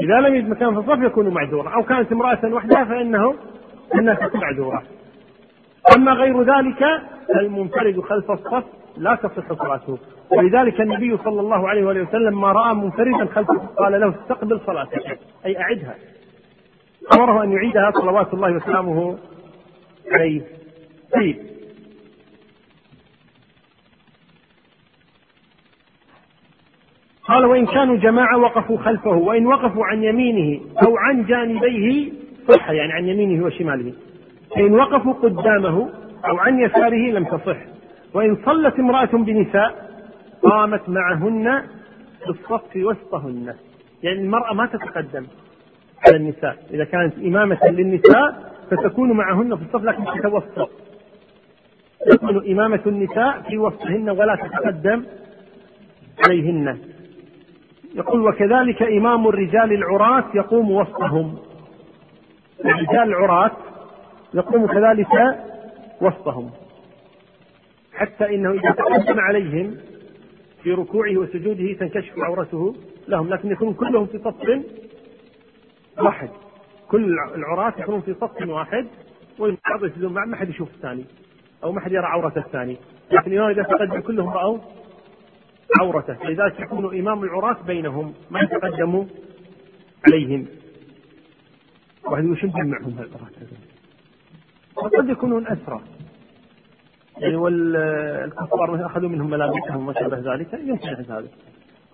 إذا لم يجد مكان في الصف يكون معذورا. أو كانت امرأة وحدها فإنه إنها تكون معذورة. أما غير ذلك المنفرد خلف الصف لا تصح صلاته. ولذلك النبي صلى الله عليه وآله وسلم ما رأى منفردا خلفه قال له استقبل صلاتك أي أعدها. أمره أن يعيدها صلوات الله وسلامه عليه. طيب. قال وإن كانوا جماعة وقفوا خلفه وإن وقفوا عن يمينه أو عن جانبيه صح يعني عن يمينه وشماله. فإن وقفوا قدامه أو عن يساره لم تصح. وإن صلت امرأة بنساء قامت معهن في الصف وسطهن. يعني المرأة ما تتقدم على النساء. إذا كانت إمامة للنساء فتكون معهن في الصف لكن تتوسط. تكون إمامة النساء في وسطهن ولا تتقدم عليهن. يقول وكذلك إمام الرجال العراة يقوم وسطهم. الرجال العراة يقوم كذلك وسطهم. حتى إنه إذا تقدم عليهم في ركوعه وسجوده تنكشف عورته لهم لكن يكون كلهم في صف واحد. كل العراة يكونون في صف واحد والبعض يسجدون بعض ما حد يشوف الثاني أو ما حد يرى عورة الثاني. لكن الامام إذا تقدم كلهم راوا عورته. لذلك يكون إمام العراة بينهم ما يتقدم عليهم. واحد وش معهم هالعراة وقد يكونون أسرى. يعني والكفار أخذوا منهم ملابسهم وما شابه ذلك يمكن هذا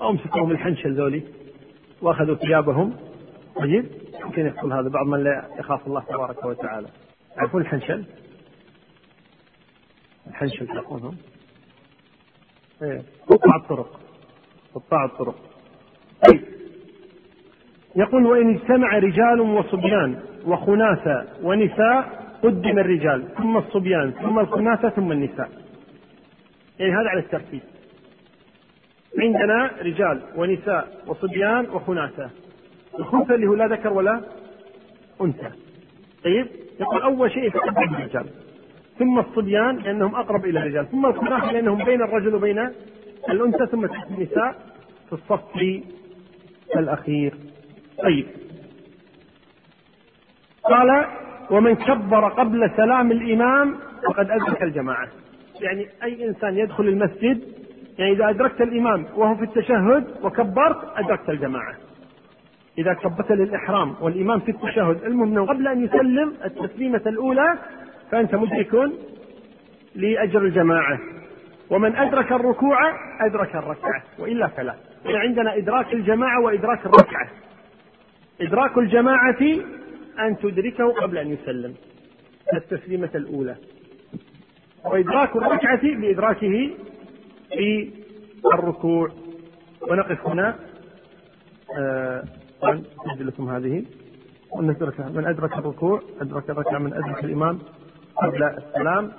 أو مسكوهم الحنشل ذولي وأخذوا ثيابهم. طيب يمكن يحصل هذا؟ بعض من لا يخاف الله تبارك وتعالى. يعرفون الحنشل؟ الحنشل تعرفونهم؟ إيه قطاع الطرق. قطاع الطرق. طيب. يقول وإن اجتمع رجال وصبيان وخناثة ونساء قدم الرجال ثم الصبيان ثم الخناثة ثم النساء. يعني هذا على الترتيب. عندنا رجال ونساء وصبيان وخناثة. الخنثى اللي هو لا ذكر ولا أنثى. طيب؟ يقول أول شيء يتقدم الرجال. ثم الصبيان لأنهم أقرب إلى الرجال. ثم الخناثة لأنهم بين الرجل وبين الأنثى ثم النساء في الصف الأخير. طيب. قال ومن كبر قبل سلام الإمام فقد أدرك الجماعة. يعني أي إنسان يدخل المسجد يعني إذا أدركت الإمام وهو في التشهد وكبرت أدركت الجماعة. إذا كبت للإحرام والإمام في التشهد المهم قبل أن يسلم التسليمة الأولى فأنت مدرك لأجر الجماعة. ومن أدرك الركوع أدرك الركعة وإلا فلا. عندنا إدراك الجماعة وإدراك الركعة. إدراك الجماعة أن تدركه قبل أن يسلم. التسليمة الأولى. وإدراك الركعة بإدراكه في الركوع. ونقف هنا. آه لكم هذه. ونترك من أدرك الركوع أدرك الركعة من أدرك الإمام قبل السلام.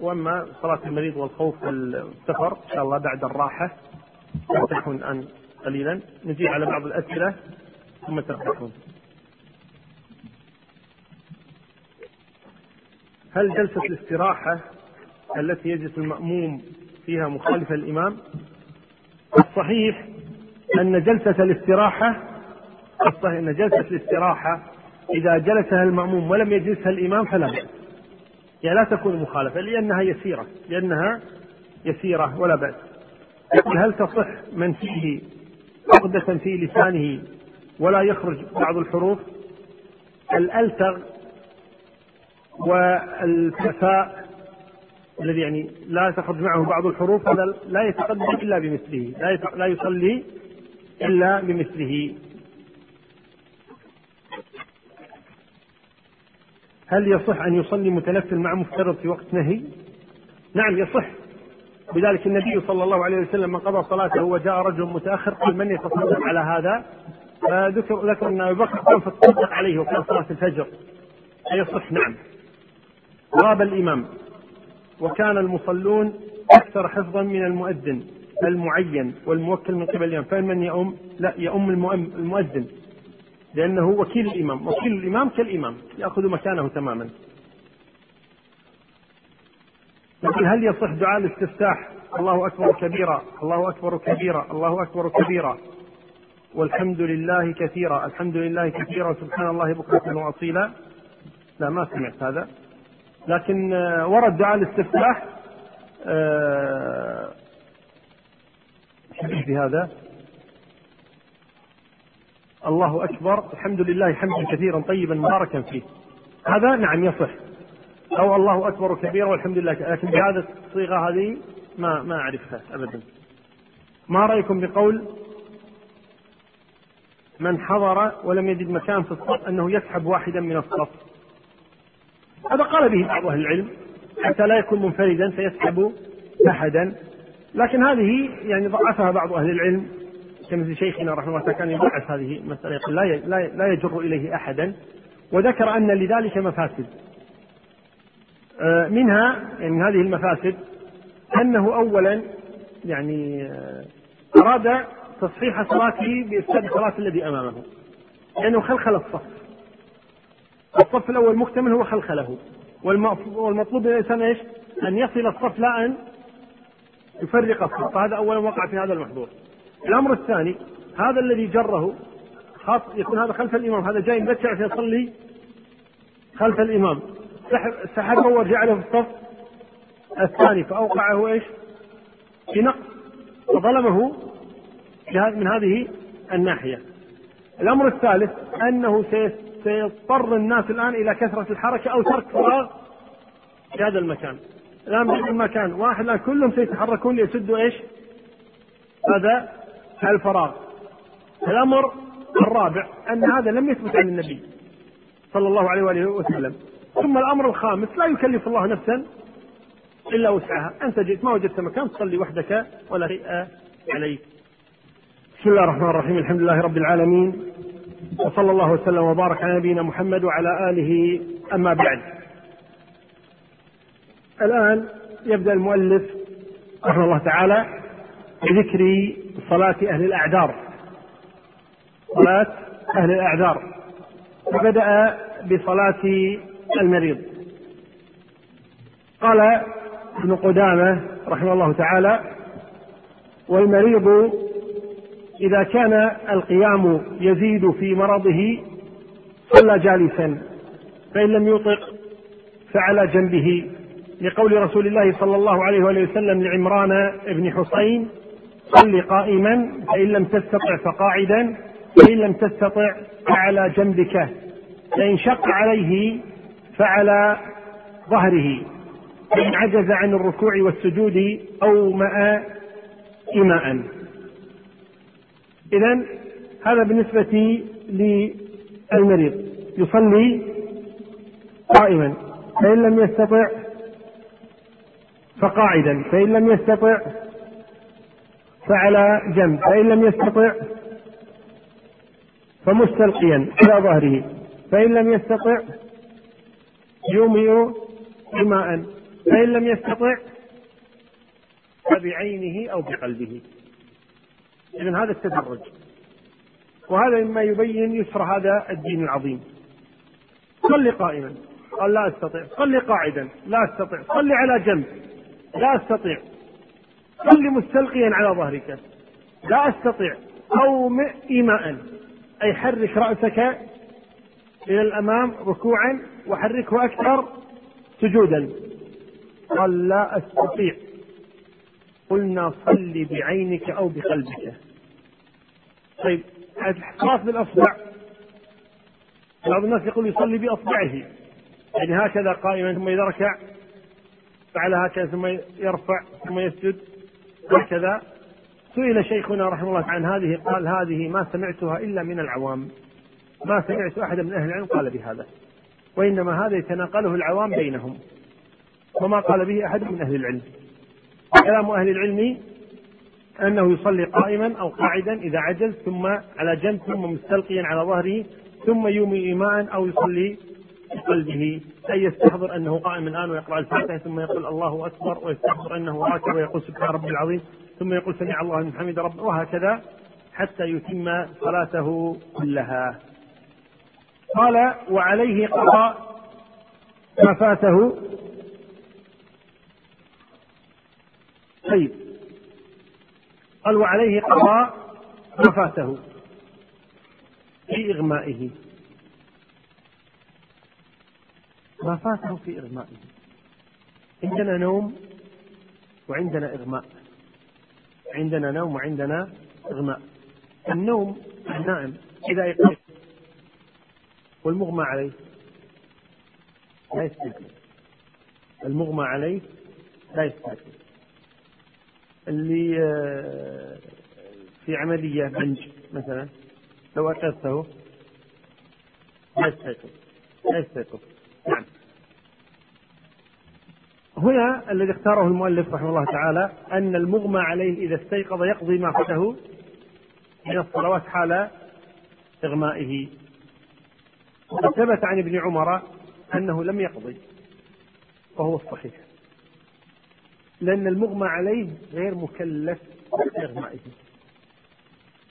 وأما صلاة المريض والخوف والسفر إن شاء الله بعد الراحة. تكون الآن قليلا. نجيب على بعض الأسئلة ثم ترتاحون هل جلسة الاستراحة التي يجلس المأموم فيها مخالفة الإمام؟ الصحيح أن جلسة الاستراحة الصحيح أن جلسة الاستراحة إذا جلسها المأموم ولم يجلسها الإمام فلا بأس. يعني لا تكون مخالفة لأنها يسيرة لأنها يسيرة ولا بأس. يقول هل تصح من فيه عقدة في لسانه ولا يخرج بعض الحروف الألتغ والفساء الذي يعني لا تخرج معه بعض الحروف هذا لا يتقدم إلا بمثله لا لا يصلي إلا بمثله. هل يصح أن يصلي متنفل مع مفترض في وقت نهي؟ نعم يصح. بذلك النبي صلى الله عليه وسلم من قضى صلاته وجاء رجل متأخر قال من يتصدق على هذا؟ فذكر ذكر أن أبي بكر فتصدق عليه وكان صلاة الفجر. يصح؟ نعم. غاب الإمام. وكان المصلون أكثر حفظا من المؤذن المعين والموكل من قبل الإمام. فمن يؤم لا يؤم المؤذن. لأنه وكيل الإمام. وكيل الإمام كالإمام. يأخذ مكانه تماما. لكن هل يصح دعاء الاستفتاح؟ الله أكبر كبيرا. الله أكبر كبيرا. الله أكبر كبيرا. والحمد لله كثيرا. الحمد لله كثيرا. سبحان الله بكرة وأصيلا. لا ما سمعت هذا. لكن آه، ورد دعاء الاستفتاح في هذا. الله أكبر الحمد لله حمدا كثيرا طيبا مباركا فيه. هذا نعم يصح. أو الله أكبر كبيرا والحمد لله لكن بهذا الصيغة هذه ما ما أعرفها أبدا. ما رأيكم بقول من حضر ولم يجد مكان في الصف أنه يسحب واحدا من الصف؟ هذا قال به بعض أهل العلم حتى لا يكون منفردا فيسحب أحدا. لكن هذه يعني ضعفها بعض أهل العلم. كمثل شيخنا رحمه الله كان يضعف هذه المسألة يقول لا لا يجر إليه أحدا. وذكر أن لذلك مفاسد. آه، منها يعني هذه المفاسد أنه أولا يعني آه، أراد تصحيح صلاته بإفساد الصلاة الذي أمامه. لأنه خلخل الصف. الصف الأول مكتمل هو خلخله. والمطلوب من الإنسان إيش؟ أن يصل الصف لا أن يفرق الصف فهذا أولا وقع في هذا المحظور. الأمر الثاني هذا الذي جره خاص يكون هذا خلف الإمام. هذا جاي مبكر عشان يصلي خلف الإمام. سحبه ورجع في الصف الثاني. فأوقعه إيش؟ في نقص. وظلمه من هذه الناحية. الأمر الثالث أنه سيضطر الناس الآن إلى كثرة الحركة أو ترك فراغ في هذا المكان. الآن في المكان واحد الآن كلهم سيتحركون ليسدوا إيش؟ هذا الفراغ. الأمر الرابع أن هذا لم يثبت عن النبي صلى الله عليه وآله وسلم. ثم الأمر الخامس لا يكلف الله نفسا إلا وسعها. أنت جئت ما وجدت مكان تصلي وحدك ولا شيء عليك. بسم الله الرحمن الرحيم الحمد لله رب العالمين. وصلى الله وسلم وبارك على نبينا محمد وعلى آله أما بعد. الآن يبدأ المؤلف رحمه الله تعالى بذكر صلاة أهل الأعذار. صلاة أهل الأعذار. وبدأ بصلاة المريض. قال ابن قدامة رحمه الله تعالى والمريض إذا كان القيام يزيد في مرضه صلى جالسا. فإن لم يطق فعلى جنبه. لقول رسول الله صلى الله عليه وآله وسلم لعمران بن حسين صل قائما فإن لم تستطع فقاعدا فإن لم تستطع فعلى جنبك. فإن شق عليه فعلى ظهره. فإن عجز عن الركوع والسجود أومأ إيماء إذا هذا بالنسبة للمريض. يصلي قائما. فإن لم يستطع فقاعدا. فإن لم يستطع فعلى جنب. فإن لم يستطع فمستلقيا على ظهره. فإن لم يستطع يومئ إيماء. فإن لم يستطع فبعينه أو بقلبه. إذا هذا التدرج. وهذا مما يبين يسر هذا الدين العظيم. صل قائما. قال لا أستطيع. صل قاعدا. لا أستطيع. صل على جنب. لا أستطيع. صل مستلقيا على ظهرك. لا أستطيع. قوم ايماء. أي حرك رأسك إلى الأمام ركوعا وحركه أكثر سجودا. قال لا أستطيع. قلنا صل بعينك أو بقلبك. طيب الاحتراس بالأصبع. بعض الناس يقول يصلي بأصبعه. يعني هكذا قائما ثم اذا ركع فعل هكذا ثم يرفع ثم يسجد هكذا. سئل شيخنا رحمه الله عن هذه قال هذه ما سمعتها إلا من العوام. ما سمعت احدا من أهل العلم قال بهذا. وإنما هذا يتناقله العوام بينهم. وما قال به أحد من أهل العلم. كلام أهل العلم أنه يصلي قائما أو قاعدا إذا عجز ثم على جنب ثم مستلقيا على ظهره ثم يومي إيماء أو يصلي بقلبه. أي يستحضر أنه قائم الآن ويقرأ الفاتحة ثم يقول الله أكبر ويستحضر أنه راكع ويقول سبحان ربي العظيم ثم يقول سمع الله من حمد رب وهكذا حتى يتم صلاته كلها. قال وعليه قضاء ما فاته طيب. قال وعليه قضاء ما فاته في إغمائه. ما فاته في إغمائه. عندنا نوم وعندنا إغماء. عندنا نوم وعندنا إغماء. النوم النائم إذا يقظ والمغمى عليه. لا يستيقظ المغمى عليه لا يستيقظ اللي آه، في عملية بنج مثلا. لو لا يستيقظ نعم. هنا الذي اختاره المؤلف رحمه الله تعالى أن المغمى عليه إذا استيقظ يقضي ما فاته من الصلوات حال إغمائه. وقد ثبت عن ابن عمر أنه لم يقضي وهو الصحيح. لأن المغمى عليه غير مكلف بإغمائه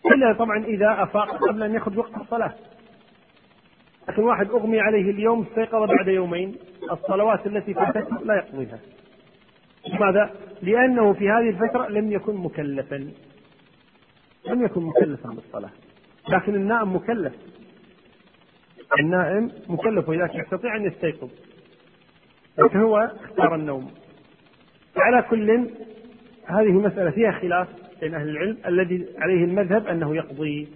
إلا طبعا إذا أفاق قبل أن يأخذ وقت الصلاة. لكن واحد أغمي عليه اليوم استيقظ بعد يومين الصلوات التي فاتته لا يقضيها. لماذا؟ لأنه في هذه الفترة لم يكن مكلفا. لم يكن مكلفا بالصلاة. لكن النائم مكلف. النائم مكلف ولذلك يستطيع أن يستيقظ. لكن هو اختار النوم. على كل هذه مسألة فيها خلاف بين أهل العلم الذي عليه المذهب أنه يقضي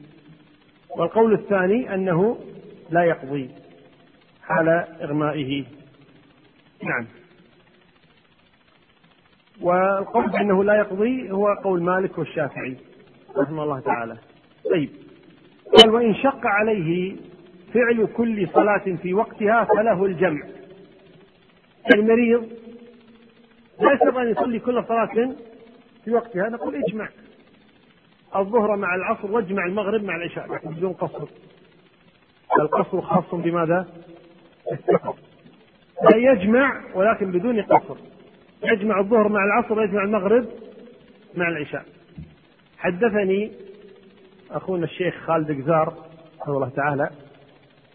والقول الثاني أنه لا يقضي حال إغمائه. نعم. والقول بأنه لا يقضي هو قول مالك والشافعي رحمه الله تعالى. طيب. قال وإن شق عليه فعل كل صلاة في وقتها فله الجمع. المريض لا يستطيع أن يصلي كل صلاة في وقتها. نقول اجمع الظهر مع العصر واجمع المغرب مع العشاء. لكن بدون قصر. القصر خاص بماذا؟ السفر لا يجمع ولكن بدون قصر. يجمع الظهر مع العصر ويجمع المغرب مع العشاء. حدثني أخونا الشيخ خالد قزار رحمه الله تعالى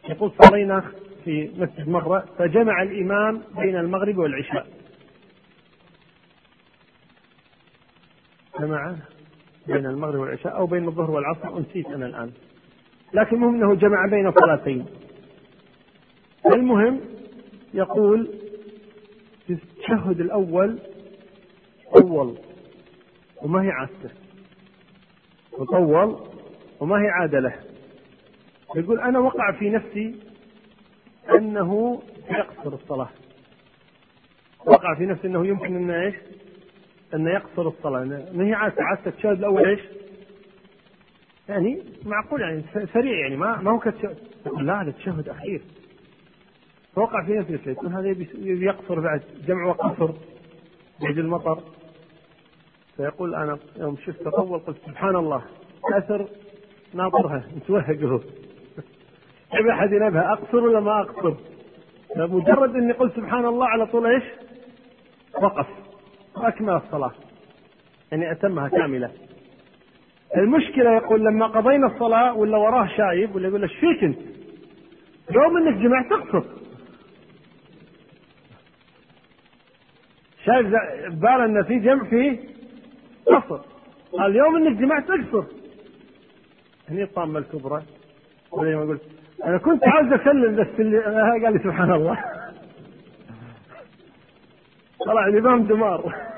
يقول صلينا في مسجد مغرة فجمع الإمام بين المغرب والعشاء. جمع بين المغرب والعشاء أو بين الظهر والعصر أنسيت أنا الآن. لكن المهم أنه جمع بين صلاتين. المهم يقول في التشهد الأول طول وما هي عادته. وطول وما هي عادة له. يقول أنا وقع في نفسي أنه يقصر الصلاة. وقع في نفسي أنه يمكن أنه إيش؟ أنه يقصر الصلاة. ما هي عادة عادة التشهد الأول إيش؟ يعني معقول يعني سريع يعني ما ما هو كتشهد لا هذا تشهد أخير. فوقع في نفسه يكون هذا يبي يقصر بعد جمع وقصر بعد المطر. فيقول أنا يوم شفت طول قلت سبحان الله كسر ناظرها متوهق *laughs* يبي أحد ينبه أقصر ولا ما أقصر؟ مجرد إني قلت سبحان الله على طول إيش؟ وقف. واكمل الصلاة. يعني أتمها كاملة. المشكلة يقول لما قضينا الصلاة ولا وراه شايب ولا يقول إيش فيك أنت؟ يوم إنك جمعت تقصر. شايف بال ان في جمع فيه قصر. اليوم إنك جمعت تقصر. هني الطامة الكبرى. ما قلت أنا كنت عاوز أسلم بس اللي *laughs* قال لي سبحان الله. طلع الإمام دمار.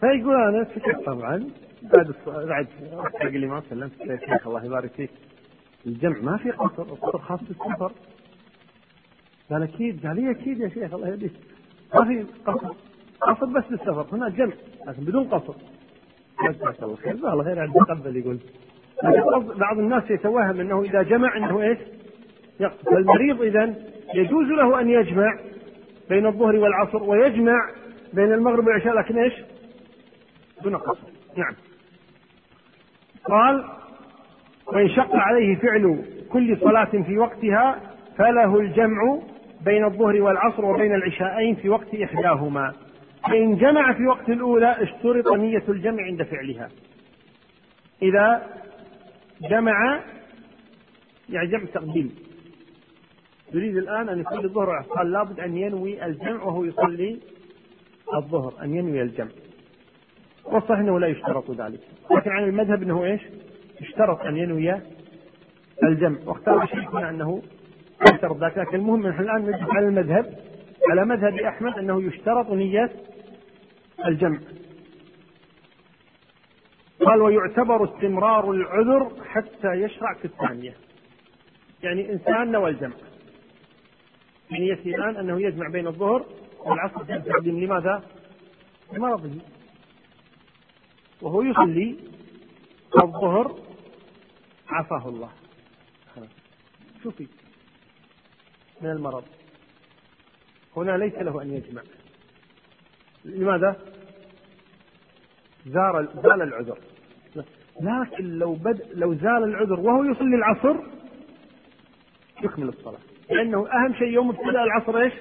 فيقول أنا سكت طبعا. بعد بعد حق اللي ما سلمت يا شيخ الله يبارك فيك. الجمع ما في قصر القصر خاص بالسفر. قال أكيد قال لي أكيد يا شيخ الله يهديك ما في قصر قصر بس بالسفر هنا جمع لكن بدون قصر. جزاك الله خير. الله خير عند تقبل يقول. بعض الناس يتوهم أنه إذا جمع أنه إيش؟ يقصر. فالمريض اذا يجوز له أن يجمع بين الظهر والعصر ويجمع بين المغرب والعشاء لكن إيش؟ دون قصر نعم. قال وإن شق عليه فعل كل صلاة في وقتها فله الجمع بين الظهر والعصر وبين العشاءين في وقت إحداهما. فإن جمع في وقت الأولى اشترط نية الجمع عند فعلها. إذا جمع يعني جمع تقديم. يريد الآن أن يصلي الظهر قال لابد أن ينوي الجمع وهو يصلي الظهر أن ينوي الجمع. والصحيح أنه لا يشترط ذلك. لكن عن المذهب أنه إيش؟ يشترط أن ينوي الجمع. واختار شيخنا أنه يشترط ذلك لكن المهم نحن الآن نجد على المذهب على مذهب أحمد أنه يشترط نية الجمع. قال ويعتبر استمرار العذر حتى يشرع في الثانية. يعني إنسان نوى الجمع. بنيته الآن أنه يجمع بين الظهر والعصر. لماذا؟ لمرضه وهو يصلي الظهر عافاه الله. شوفي. من المرض. هنا ليس له أن يجمع. لماذا؟ زال زال العذر. لكن لو بد لو زال العذر وهو يصلي العصر يكمل الصلاة. لأنه أهم شيء يوم ابتداء العصر إيش؟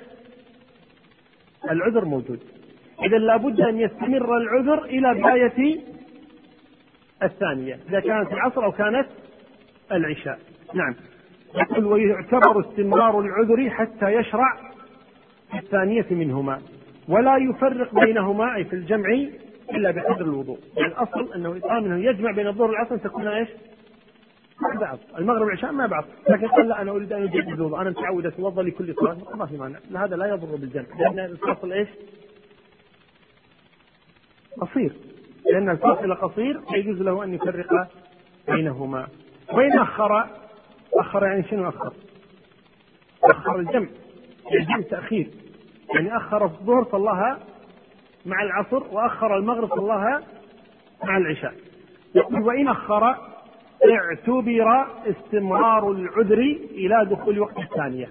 العذر موجود. إذا لابد أن يستمر العذر إلى بداية الثانية إذا كانت العصر أو كانت العشاء. نعم. يقول ويعتبر استمرار العذر حتى يشرع في الثانية منهما ولا يفرق بينهما أي في الجمع إلا بقدر الوضوء. يعني الأصل أنه إطعام أنه يجمع بين الظهر والعصر تكون إيش؟ مع بعض. المغرب والعشاء مع بعض. لكن قال لا أنا أريد أن أجدد الوضوء أنا متعود أتوضأ لكل صلاة ما في مانع. هذا لا يضر بالجمع لأن الأصل إيش؟ قصير. لأن الفاصل قصير يجوز له أن يفرق بينهما. وإن أخر أخر يعني شنو أخر؟ أخر الجمع يعني تأخير. يعني أخر الظهر صلاها مع العصر وأخر المغرب صلاها مع العشاء. يقول وإن أخر اعتبر استمرار العذر إلى دخول وقت الثانية.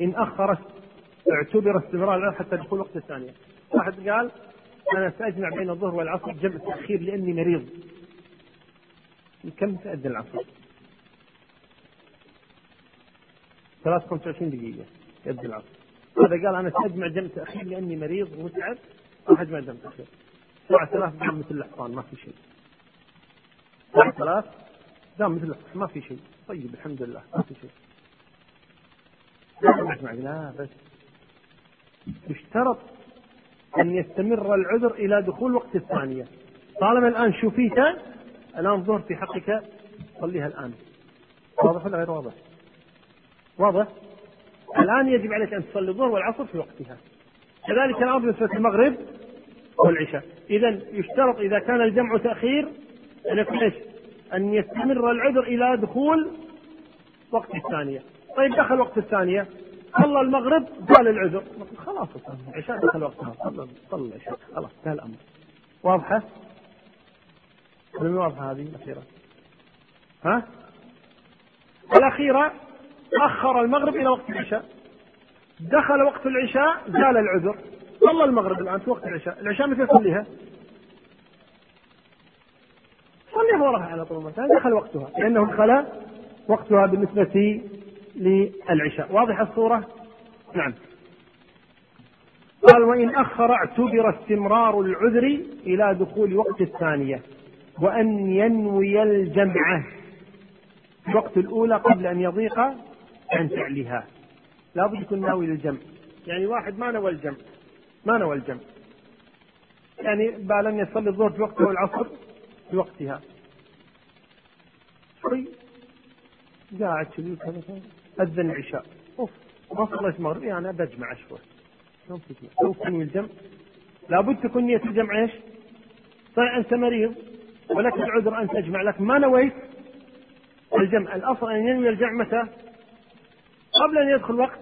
إن أخر اعتبر استمرار العذر حتى دخول وقت الثانية. واحد قال أنا سأجمع بين الظهر والعصر جمع تأخير لأني مريض. كم تأذن العصر؟ 23 دقيقة يد العصر. هذا قال أنا سأجمع جمع تأخير لأني مريض ومتعب راح أجمع جمع تأخير سبع ثلاث دام مثل الحصان ما في شيء. سبع ثلاث دام مثل الحصان ما في شيء. طيب الحمد لله ما في شيء. لا بس. يشترط أن يستمر العذر إلى دخول وقت الثانية. طالما الآن شفيت الآن ظهر في حقك. صليها الآن. واضح ولا غير واضح؟ واضح؟ الآن يجب عليك أن تصلي الظهر والعصر في وقتها. كذلك الأمر بالنسبة للمغرب والعشاء. إذا يشترط إذا كان الجمع تأخير أن يكون إيش؟ أن يستمر العذر إلى دخول وقت الثانية. طيب دخل وقت الثانية. صلى المغرب قال العذر. خلاص العشاء دخل وقتها صلى صلى العشاء. خلاص انتهى الأمر. واضحة؟ واضحة هذه الأخيرة؟ ها؟ الأخيرة أخر المغرب إلى وقت العشاء. دخل وقت العشاء زال العذر. صلى المغرب الآن في وقت العشاء. العشاء متى يصليها؟ صليها وراها على طول دخل وقتها. لأنه دخل وقتها بالنسبة للعشاء. واضح الصورة؟ نعم. قال وإن أخر اعتبر استمرار العذر إلى دخول وقت الثانية وأن ينوي الجمع في الوقت الأولى قبل أن يضيق عن فعلها. لا بد يكون ناوي للجمع. يعني واحد ما نوى الجمع. ما نوى الجمع. يعني أن يصلي الظهر في وقتها والعصر في وقتها. شوي قاعد كذي أذن العشاء. أوف ما صليت المغرب يعني بجمع شوي. شلون تجمع؟ لو تنوي الجمع. لابد تكون نية الجمع إيش؟ طيب أنت مريض ولك العذر أن تجمع لكن ما نويت؟ الجمع. الأصل أن ينوي الجمع متى؟ قبل أن يدخل وقت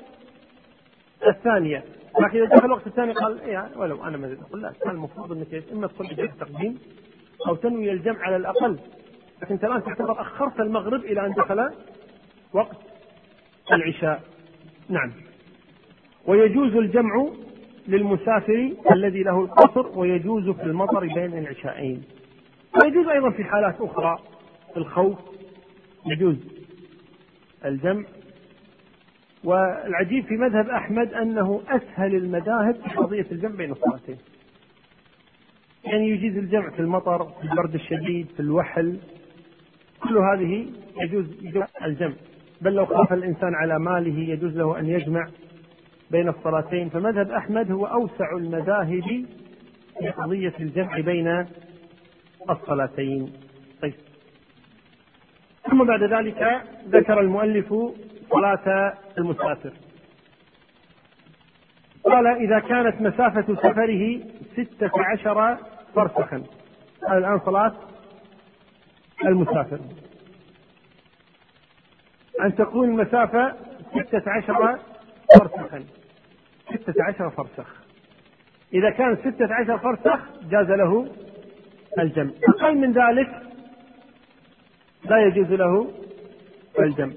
الثانية. لكن إذا دخل وقت الثاني قال إيه ولو أنا مريض أقول لا. كان المفروض أنك إما تصلي جمع تقديم أو تنوي الجمع على الأقل. لكن أنت الآن تعتبر أخرت المغرب إلى أن دخل وقت العشاء. نعم. ويجوز الجمع للمسافر الذي له القصر ويجوز في المطر بين العشاءين ويجوز أيضا في حالات أخرى الخوف يجوز الجمع. والعجيب في مذهب أحمد أنه أسهل المذاهب في قضية الجمع بين الصلاتين. يعني يجيز الجمع في المطر في البرد الشديد في الوحل. كل هذه يجوز الجمع. بل لو خاف الإنسان على ماله يجوز له أن يجمع بين الصلاتين فمذهب أحمد هو أوسع المذاهب في قضية الجمع بين الصلاتين. طيب. ثم بعد ذلك ذكر المؤلف صلاة المسافر. قال إذا كانت مسافة سفره ستة عشر فرسخا. الآن صلاة المسافر. أن تكون المسافة ستة عشر فرسخا. ستة عشر فرسخ. إذا كان ستة عشر فرسخ جاز له الجمع. أقل من ذلك لا يجوز له الجمع.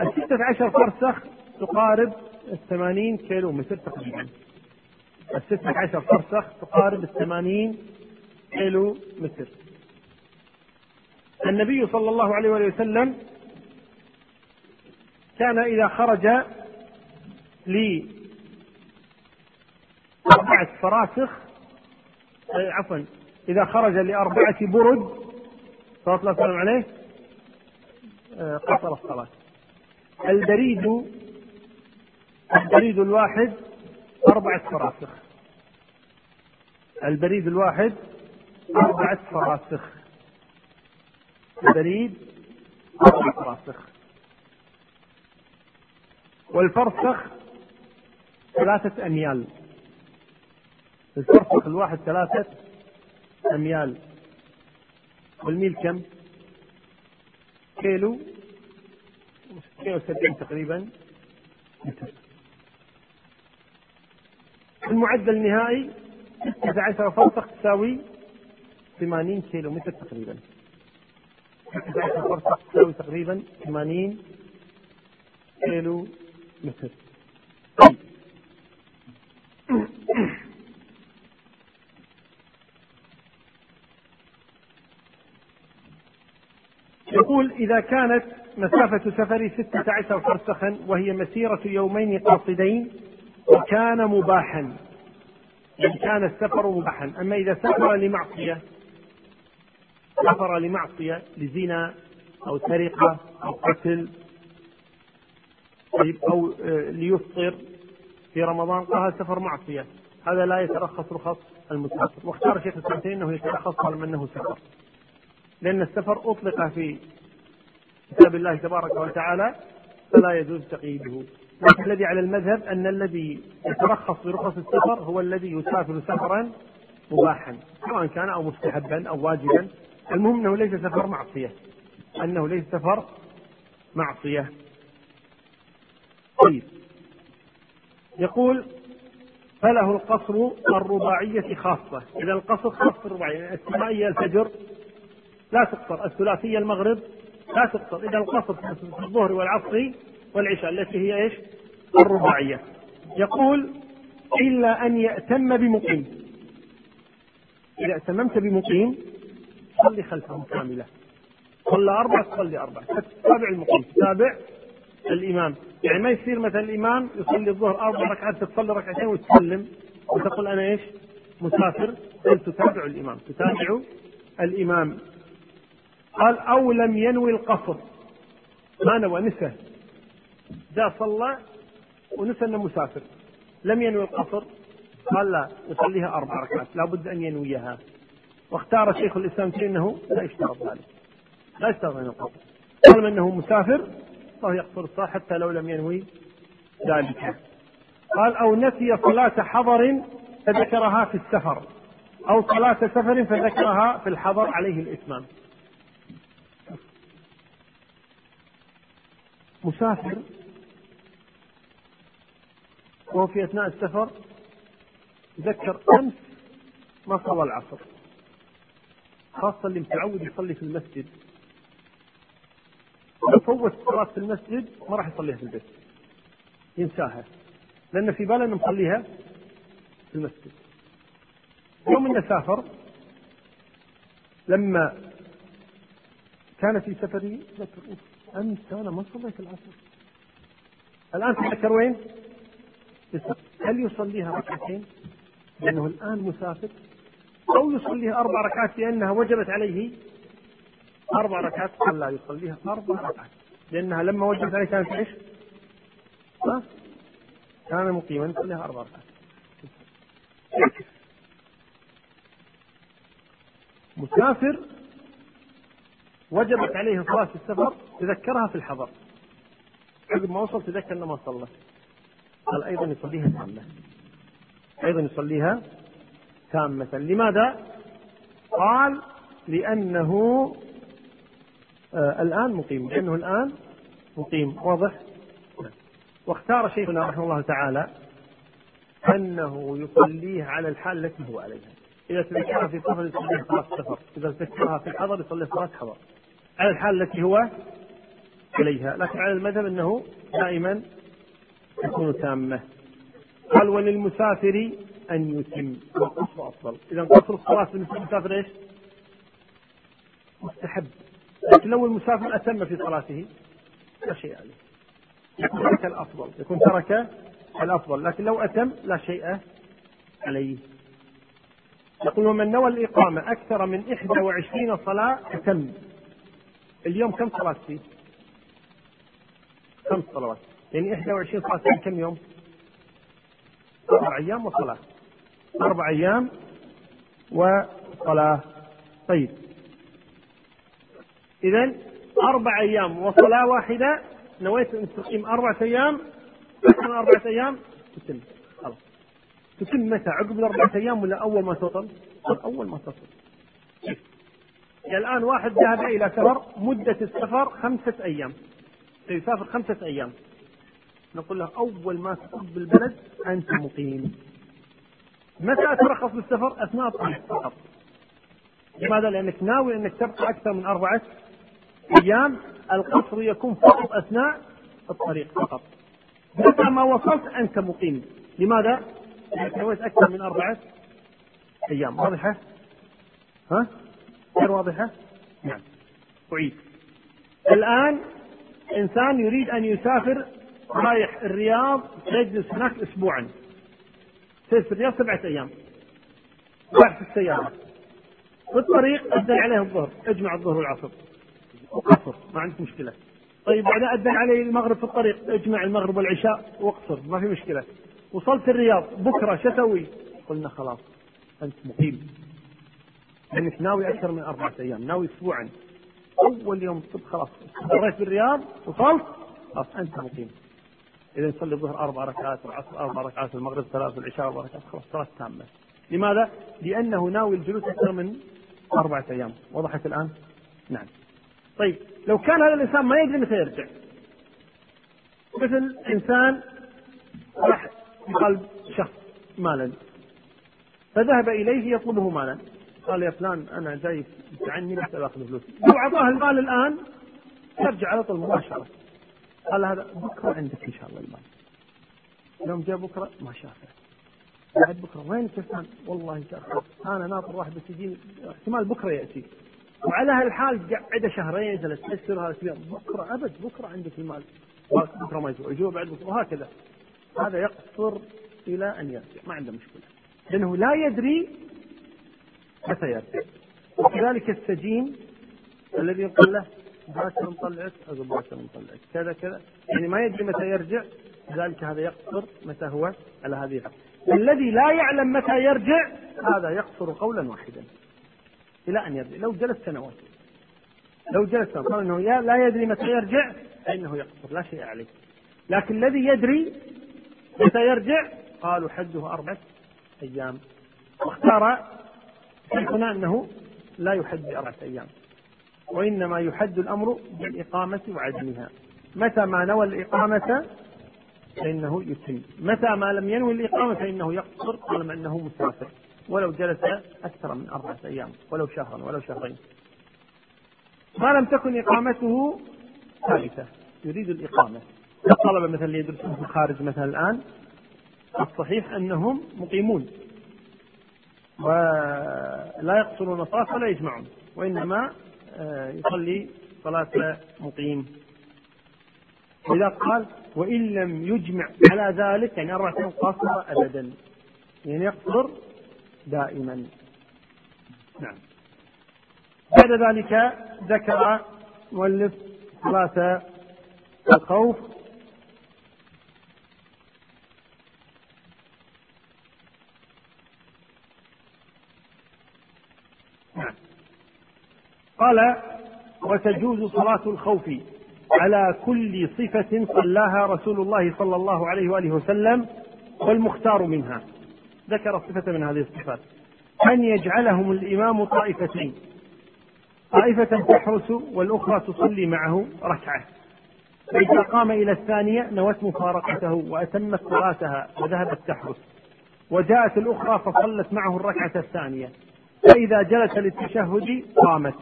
الستة عشر فرسخ تقارب الثمانين كيلو متر تقريبا. الستة عشر فرسخ تقارب الثمانين كيلو متر. النبي صلى الله عليه وسلم كان إذا خرج لأربعة فراسخ عفوا إذا خرج لأربعة برد صلى الله عليه وسلم عليه آه، قصر الصلاة. البريد البريد الواحد أربعة فراسخ. البريد الواحد أربعة فراسخ. البريد أربعة فراسخ. والفرسخ ثلاثة أميال. الفرسخ الواحد ثلاثة أميال. والميل كم؟ كيلو. 170 تقريبا. المعدل النهائي 16 فرسخ تساوي 80 كيلو متر تقريبا. 16 فرسخ تساوي تقريبا 80 كيلو متر يقول إذا كانت مسافة سفري ستة عشر فرسخا وهي مسيرة يومين قاصدين وكان مباحا. إن كان السفر مباحا. أما إذا سافر لمعصية سافر لمعصية لزنا أو سرقة أو قتل طيب أو آه، ليفطر في رمضان. قال سفر معصية. هذا لا يترخص رخص المسافر واختار شيخ السنتين أنه يترخص طالما أنه سفر. لأن السفر أطلق في كتاب الله تبارك وتعالى فلا يجوز تقييده. لكن الذي على المذهب أن الذي يترخص برخص السفر هو الذي يسافر سفرا مباحا سواء كان أو مستحبا أو واجبا. المهم أنه ليس سفر معصية. أنه ليس سفر معصية. طيب يقول فله القصر الرباعية خاصة. إذا القصر خاص الرباعية الثنائية الفجر لا تقصر الثلاثية المغرب لا تقصر إذا القصر في الظهر والعصر والعشاء التي هي إيش؟ الرباعية. يقول إلا أن يأتم بمقيم. إذا أتممت بمقيم صلي خلفه كاملة. صلى أربع تصلي أربع. تتابع المقيم. تتابع الإمام. يعني ما يصير مثلا الإمام يصلي الظهر أربع ركعات تصلي ركعتين وتسلم. وتقول أنا إيش؟ مسافر. بل تتابع الإمام. تتابع الإمام. قال أو لم ينوي القصر. ما نوى نسى. جاء صلى ونسى أنه مسافر. لم ينوي القصر. قال لا يصليها أربع ركعات. لابد أن ينويها. واختار شيخ الإسلام أنه لا يشترط ذلك. لا يشترط أن القصر طالما أنه مسافر. فهو يقصر الصلاة حتى لو لم ينوي ذلك. قال أو نسي صلاة حضر فذكرها في السفر أو صلاة سفر فذكرها في الحضر عليه الإتمام. مسافر وهو في أثناء السفر ذكر أمس ما صلى العصر خاصة اللي متعود يصلي في المسجد. لو فوت الصلاة في المسجد ما راح يصليها في البيت ينساها لأن في باله أنه مصليها في المسجد يوم إنه سافر لما كان في سفره ذكر امس أنا ما صليت العصر الآن تذكر وين؟ هل يصليها ركعتين؟ لأنه الآن مسافر أو يصليها أربع ركعات لأنها وجبت عليه أربع ركعات لا يصليها. أربع ركعات. لأنها لما وجبت عليه كانت إيش؟ ها؟ كان مقيما. يصليها أربع ركعات. مسافر وجبت عليه صلاة السفر تذكرها في الحضر. عقب ما وصل تذكر إنه ما صلى. قال أيضا يصليها تامة. أيضا يصليها تامة. لماذا؟ قال لأنه آه الآن مقيم. لأنه الآن مقيم. واضح؟ واختار شيخنا رحمه الله تعالى أنه يصليه على الحال التي هو عليها. إذا تذكرها في سفر يصلي صلاة سفر إذا تذكرها في الحضر يصلي صلاة حضر على الحال التي هو عليها. لكن على المذهب أنه دائما تكون تامة. قال وللمسافر أن يتم. والقصر أفضل. إذا قصر الصلاة بالنسبة للمسافر إيش؟ مستحب. لكن لو المسافر أتم في صلاته لا شيء عليه. يكون ترك الأفضل يكون ترك الأفضل لكن لو أتم لا شيء عليه. يقول ومن نوى الإقامة أكثر من 21 صلاة أتم. اليوم كم صلاة فيه؟ خمس صلوات. يعني 21 صلاة في كم يوم؟ أربع أيام وصلاة. أربع أيام وصلاة. طيب. إذا أربع أيام وصلاة واحدة نويت أن تقيم أربعة أيام من أربعة أيام تتم. خلاص تتم متى؟ عقب الأربعة أيام ولا أول ما توصل؟ أول ما توصل يعني الآن واحد ذهب إلى سفر مدة السفر خمسة أيام. سيسافر خمسة أيام. نقول له أول ما تقف بالبلد أنت مقيم. متى أترخص بالسفر؟ أثناء الطريق فقط. لماذا؟ لأنك ناوي أنك تبقى أكثر من أربعة أيام القصر يكون فقط أثناء الطريق فقط. متى ما وصلت أنت مقيم. لماذا؟ لأنك نويت أكثر من أربعة أيام. واضحة؟ ها؟ غير واضحة؟ نعم. أعيد. الآن إنسان يريد أن يسافر رايح الرياض يجلس هناك أسبوعا. في الرياض سبعة أيام. رايح في السيارة. في الطريق أدى عليه الظهر. أجمع الظهر والعصر. وقصر. ما عندك مشكلة. طيب بعدين أدى عليه المغرب في الطريق اجمع المغرب والعشاء واقصر. ما في مشكلة. وصلت الرياض. بكرة شو أسوي؟ قلنا خلاص أنت مقيم. لأنك ناوي أكثر من أربعة أيام ناوي أسبوعا. أول يوم الصبح خلاص مريت بالرياض وصلت خلاص أنت مقيم. إذا نصلي الظهر أربع ركعات العصر أربع ركعات المغرب ثلاث العشاء أربع ركعات خلاص صلاة تامة. لماذا؟ لأنه ناوي الجلوس أكثر من أربعة أيام. وضحت الآن؟ نعم. طيب لو كان هذا الإنسان ما يدري متى يرجع. مثل إنسان راح يقال شخص مالا فذهب إليه يطلبه مالا. قال يا فلان أنا جاي عني بس أخذ فلوس. لو أعطاه المال الآن يرجع على طول. مباشرة قال هذا بكرة عندك إن شاء الله المال. يوم جاء بكرة ما شافه بعد بكرة وين فلان والله تأخر أنا ناطر واحد بس يجيني احتمال بكرة يأتي. وعلى هالحال قعد شهرين ثلاث اشهر هذا بكرة أبد بكرة عندك المال. بكرة ما يجوع بعد بكرة وهكذا. هذا يقصر إلى أن يرجع ما عنده مشكلة. لأنه لا يدري متى يرجع وكذلك السجين الذي يقول له باكر نطلعك أقول باكر نطلعك كذا كذا. يعني ما يدري متى يرجع لذلك هذا يقصر متى هو على هذه الحال. الذي لا يعلم متى يرجع هذا يقصر قولا واحدا. إلى أن يرجع. لو جلس سنوات. لو جلس سنوات. إنه لا يدري متى يرجع. فإنه يقصر. لا شيء عليه. لكن الذي يدري متى يرجع قالوا حده أربعة أيام. واختار شيخنا أنه لا يحد بأربعة أيام. وإنما يحد الأمر بالإقامة وعدمها. متى ما نوى الإقامة فإنه يتم. متى ما لم ينوي الإقامة فإنه يقصر. طالما أنه مسافر. ولو جلس أكثر من أربعة أيام ولو شهرا ولو شهرين. ما لم تكن إقامته ثابتة يريد الإقامة. الطلبة مثلا اللي يدرسون في الخارج مثلا الآن الصحيح أنهم مقيمون. ولا يقصرون الصلاة ولا يجمعون. وإنما آه، يصلي صلاة مقيم. إذا قال وإن لم يجمع على ذلك يعني أربعة أيام قصر أبدا. يعني يقصر دائما. نعم. بعد ذلك ذكر مؤلف صلاة الخوف. نعم. قال وتجوز صلاة الخوف على كل صفة صلاها رسول الله صلى الله عليه وآله وسلم والمختار منها. ذكر صفة من هذه الصفات. أن يجعلهم الإمام طائفتين. طائفة تحرس والأخرى تصلي معه ركعة. فإذا قام إلى الثانية نوت مفارقته وأتمت صلاتها وذهبت تحرس. وجاءت الأخرى فصلت معه الركعة الثانية. فإذا جلس للتشهد قامت.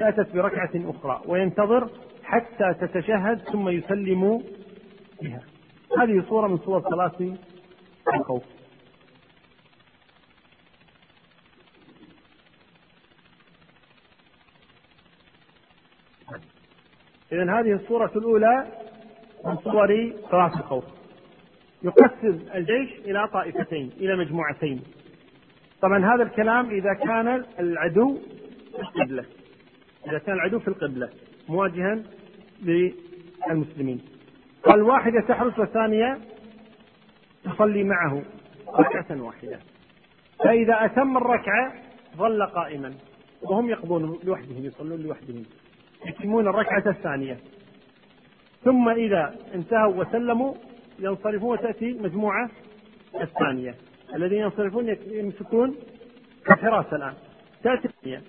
فأتت بركعة أخرى. وينتظر حتى تتشهد ثم يسلم بها. هذه صورة من صور صلاة الخوف. إذا هذه الصورة الأولى من صور صلاة الخوف. يقسم الجيش إلى طائفتين إلى مجموعتين. طبعا هذا الكلام إذا كان العدو في القبلة. إذا كان العدو في القبلة مواجها للمسلمين. والواحدة تحرس والثانية تصلي معه ركعة واحدة. فإذا أتم الركعة ظل قائما وهم يقضون لوحدهم يصلون لوحدهم. يتمون الركعة الثانية. ثم إذا انتهوا وسلموا ينصرفون وتأتي مجموعة الثانية. الذين ينصرفون يمسكون الحراسة الآن. تأتي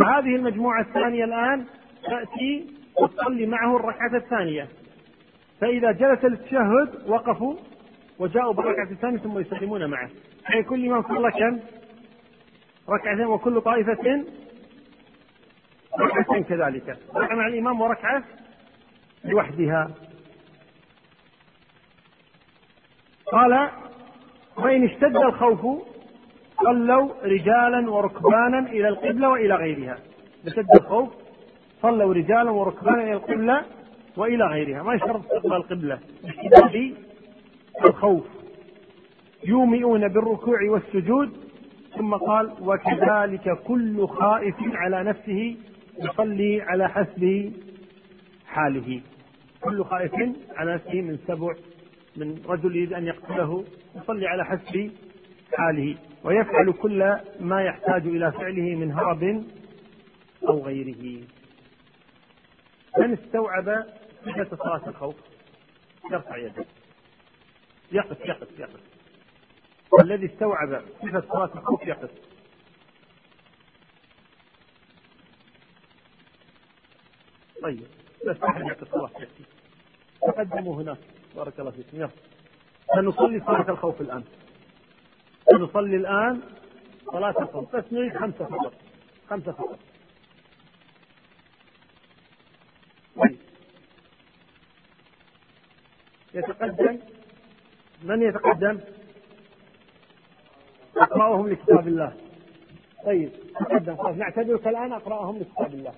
فهذه المجموعة الثانية الآن تأتي وتصلي معه الركعة الثانية. فإذا جلس للتشهد وقفوا وجاءوا بالركعة الثانية ثم يسلمون معه. أي كل إمام صلى كم؟ ركعتين وكل طائفة ركعتين كذلك. ركعة مع الإمام وركعة لوحدها. قال وإن اشتد الخوف صلوا رجالا وركبانا إلى القبلة وإلى غيرها. اشتد الخوف صلوا رجالا وركبانا إلى القبلة وإلى غيرها. ما يشترط استقبال القبلة؟ اشتداد الخوف. يومئون بالركوع والسجود. ثم قال وكذلك كل خائف على نفسه يصلي على حسب حاله. كل خائف على نفسه من سبع من رجل يريد أن يقتله يصلي على حسب حاله. ويفعل كل ما يحتاج إلى فعله من هرب أو غيره. من استوعب صفة صلاة الخوف؟ يرفع يده. يقف يقف يقف. والذي استوعب صفة صلاة الخوف يقف. طيب بس يقف خلاص يكفي تقدموا هناك بارك الله فيكم. يلا. سنصلي صلاة الخوف الآن. سنصلي الآن صلاة الخوف. بس نريد خمسة فقط. خمسة فقط. طيب. يتقدم؟ من يتقدم؟ أقرأهم لكتاب الله. طيب. تقدم. نعتبرك الآن أقرأهم لكتاب الله.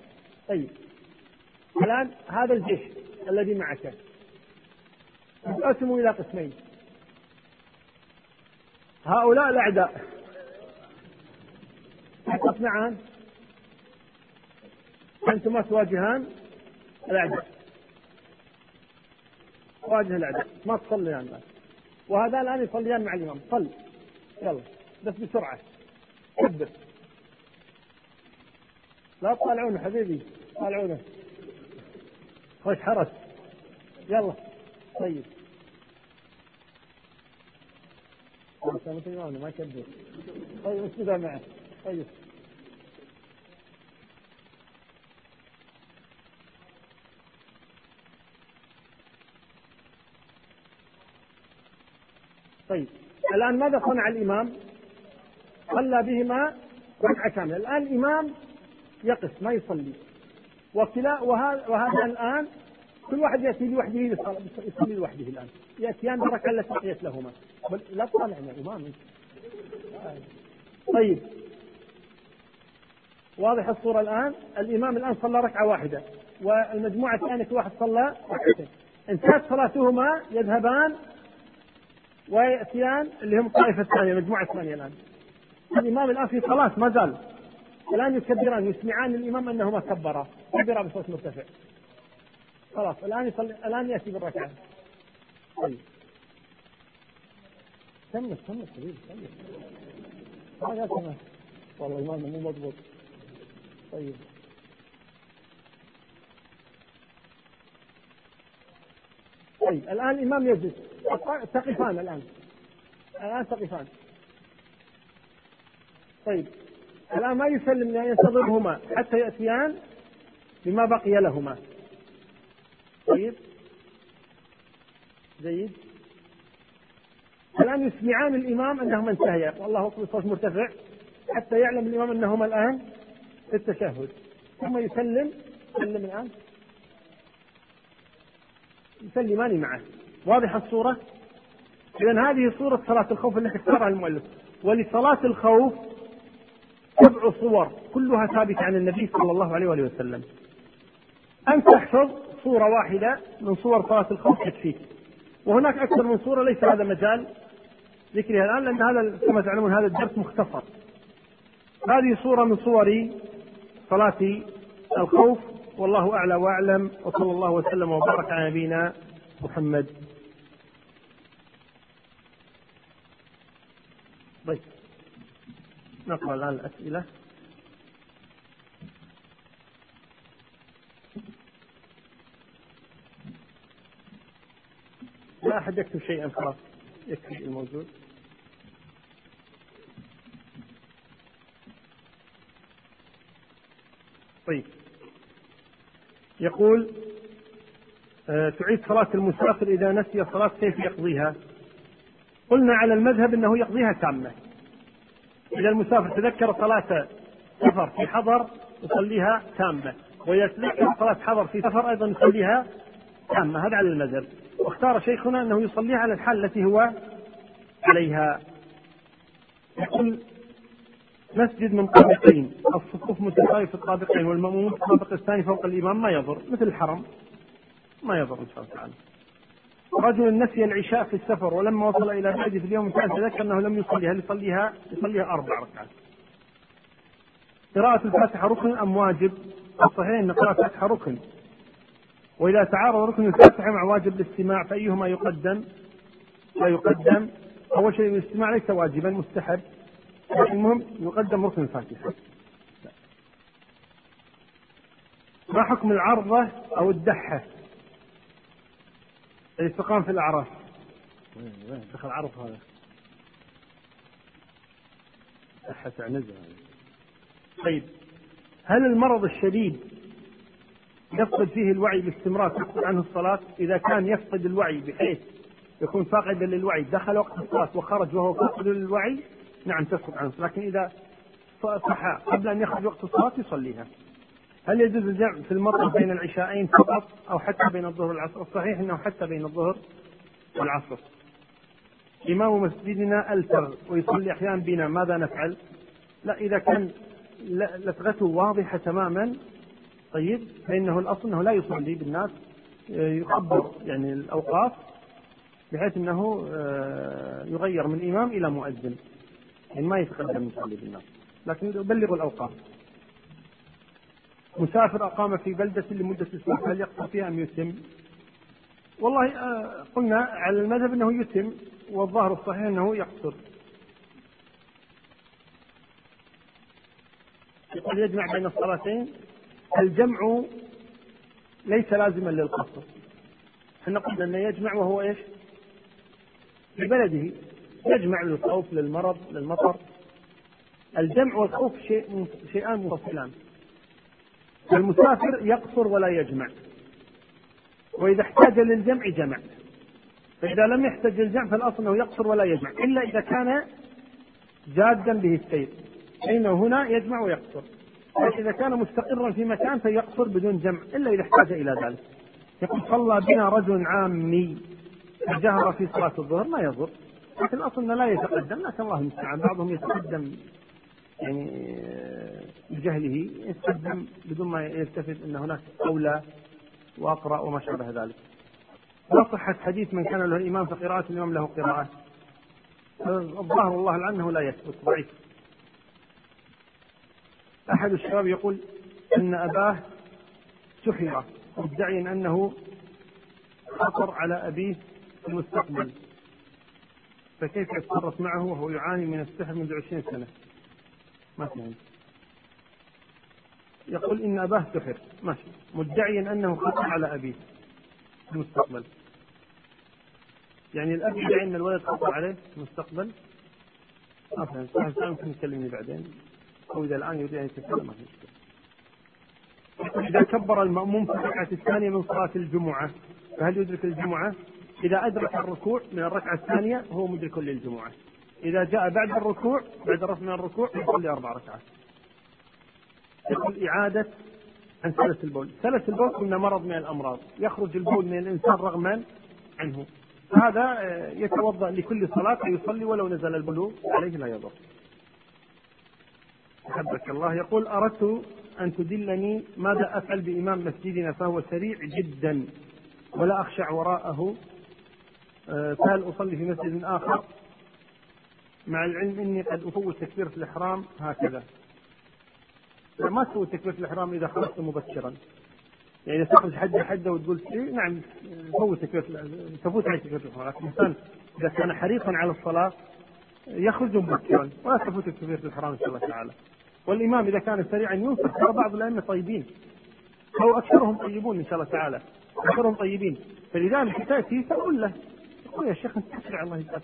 طيب. الآن هذا الجيش الذي معك. انقسموا إلى قسمين. هؤلاء الأعداء. تصنعان أنتما تواجهان الأعداء. واجه الأعداء. ما تصليان الآن. وهذا الآن يصليان مع الإمام. صل. يلا. بس بسرعة. كبر لا تطالعونه حبيبي. طالعونه. طيب، وش حرج يلا. طيب. ما طيب وش بدا معه؟ طيب. طيب. الآن ماذا صنع الإمام؟ صلى بهما ركعة كاملة، الآن الإمام يقف ما يصلي، وكلا وهذا, الآن كل واحد يأتي لوحده يصلي لوحده الآن. يأتيان بركة التي بقيت لهما لا تطالع يا إمام. طيب. واضح الصورة الآن؟ الإمام الآن صلى ركعة واحدة والمجموعة الثانية كل واحد صلى ركعتين. انتهت صلاتهما يذهبان ويأتيان اللي هم الطائفة الثانية المجموعة الثانية الآن. الإمام الآن في صلاة ما زال. الآن يكبران يسمعان الإمام أنهما كبرا. كبرا بصوت مرتفع. خلاص الآن يصلي الآن يأتي بالركعة. طيب. كمل كمل حبيبي كمل ما قال والله إمامنا مو مضبوط. طيب. طيب الآن الإمام يجلس. تقفان الآن. الآن تقفان طيب. الآن ما يسلم ينتظرهما حتى يأتيان بما بقي لهما. طيب. جيد. الآن يسمعان الإمام أنهما انتهيا. والله أكبر صوت مرتفع. حتى يعلم الإمام أنهما الآن في التشهد. ثم يسلم. يسلم الآن. يسلمان معه. واضح الصورة؟ إذا هذه صورة صلاة الخوف التي اختارها المؤلف. ولصلاة الخوف سبع صور كلها ثابتة عن النبي صلى الله عليه وآله وسلم. أن تحفظ صورة واحدة من صور صلاة الخوف تكفيك وهناك أكثر من صورة ليس هذا مجال ذكرها الآن لأن هذا كما تعلمون هذا الدرس مختصر. هذه صورة من صور صلاة الخوف. والله أعلى وأعلم. وصلى الله وسلم وبارك على نبينا محمد. طيب. نقرأ الآن الأسئلة. لا أحد يكتب شيئا خلاص يكفي الموجود طيب. يقول آه، تعيد صلاة المسافر إذا نسي صلاة كيف يقضيها؟ قلنا على المذهب أنه يقضيها تامة. إذا المسافر تذكر صلاة سفر في حضر يصليها تامة وإذا تذكر صلاة حضر في سفر أيضا يصليها تامة هذا على المذهب. واختار شيخنا أنه يصليها على الحال التي هو عليها. يقول مسجد من طابقين الصفوف متساوية في الطابقين والمأموم في الطابق الثاني فوق الإمام ما يضر مثل الحرم ما يضر إن شاء الله تعالى. رجل نسي العشاء في السفر ولما وصل إلى بلده في اليوم الثالث تذكر أنه لم يصليها يصليها؟ يصليها أربع ركعات. قراءة الفاتحة ركن أم واجب؟ الصحيح أن قراءة الفاتحة ركن. وإذا تعارض ركن الفاتحة مع واجب الاستماع فأيهما يقدم؟ لا يقدم. أول شيء الاستماع ليس واجبا مستحب. المهم يقدم ركن الفاتحة. ما حكم العرضة أو الدحة؟ الاستقام في الأعراف. دخل عرض هذا. دحة عنزة طيب هل المرض الشديد يفقد فيه الوعي باستمرار تفقد عنه الصلاة؟ إذا كان يفقد الوعي بحيث يكون فاقدا للوعي دخل وقت الصلاة وخرج وهو فاقد للوعي؟ نعم تسقط عنه لكن إذا صح قبل أن يخرج وقت الصلاة يصليها. هل يجوز الجمع في المطر بين العشاءين فقط أو حتى بين الظهر والعصر؟ الصحيح أنه حتى بين الظهر والعصر. إمام مسجدنا ألتر ويصلي أحيانا بنا ماذا نفعل؟ لا إذا كان لثغته واضحة تماما طيب فإنه الأصل أنه لا يصلي بالناس يخبر يعني الأوقاف بحيث أنه آه، يغير من إمام إلى مؤذن. يعني ما يتقدم يصلي بالناس. لكن يبلغ الأوقاف. مسافر أقام في بلدة لمدة أسبوع هل يقصر فيها أم يتم؟ والله آه، قلنا على المذهب أنه يتم والظاهر الصحيح أنه يقصر يقول يجمع بين الصلاتين. الجمع ليس لازما للقصر. إحنا قلنا أنه يجمع وهو إيش؟ في بلده يجمع للخوف للمرض للمطر. الجمع والخوف شيء شيئان منفصلان المسافر يقصر ولا يجمع. وإذا احتاج للجمع جمع. فإذا لم يحتج الجمع فالأصل أنه يقصر ولا يجمع. إلا إذا كان جادا به السير. فإنه هنا يجمع ويقصر. إذا كان مستقرا في مكان فيقصر بدون جمع. إلا إذا احتاج إلى ذلك. يقول صلى بنا رجل عامي فجهر في صلاة الظهر ما يضر. لكن الأصل أنه لا يتقدم. لكن الله المستعان. بعضهم يتقدم. يعني بجهله يتقدم بدون ما يلتفت أن هناك أولى وأقرأ وما شابه ذلك. لا صحة حديث من كان له الإمام فقراءة الإمام له قراءة. الظاهر والله عنه لا يثبت. ضعيف. أحد الشباب يقول أن أباه سحر مدعيا أنه خطر على أبيه في المستقبل. فكيف يتصرف معه وهو يعاني من السحر منذ عشرين سنة؟ فهمت يقول إن أباه سحر. ماشي. مدعيا أنه خطر على أبيه في المستقبل. يعني الأب يدعي أن الولد خطر عليه في المستقبل؟ فهمت. صاحب يمكن يكلمني بعدين. أو إذا الآن يريد أن يتكلم ما في مشكلة. إذا كبر المأموم في الركعة الثانية من صلاة الجمعة فهل يدرك الجمعة؟ إذا أدرك الركوع من الركعة الثانية هو مدرك للجمعة. إذا جاء بعد الركوع بعد الرفع من الركوع يصلي أربع ركعات. يقول إعادة عن سلس البول، سلس البول قلنا مرض من الأمراض، يخرج البول من الإنسان رغما عنه. هذا يتوضأ لكل صلاة فيصلي ولو نزل البلوغ عليه لا يضر. أحبك الله يقول أردت أن تدلني ماذا أفعل بإمام مسجدنا فهو سريع جدا ولا أخشع وراءه آه، فهل أصلي في مسجد آخر مع العلم أني قد أفوت تكبيرة الإحرام هكذا. ما تفوت تكبيرة الإحرام إذا خرجت مبكرا. يعني إذا تخرج حد حده وتقول إيه نعم تفوت تكبيرة تفوت عليك تكبيرة الإحرام. لكن الإنسان إذا كان حريصا على الصلاة يخرج مبكرا. ولا تفوت تكبيرة الإحرام إن شاء الله تعالى. والإمام إذا كان سريعا ينصح ترى بعض الأئمة طيبين. أو أكثرهم طيبون إن شاء الله تعالى. أكثرهم طيبين. فلذلك تأتي تقول له تقول يا شيخ أنت تسرع الله يسعدك.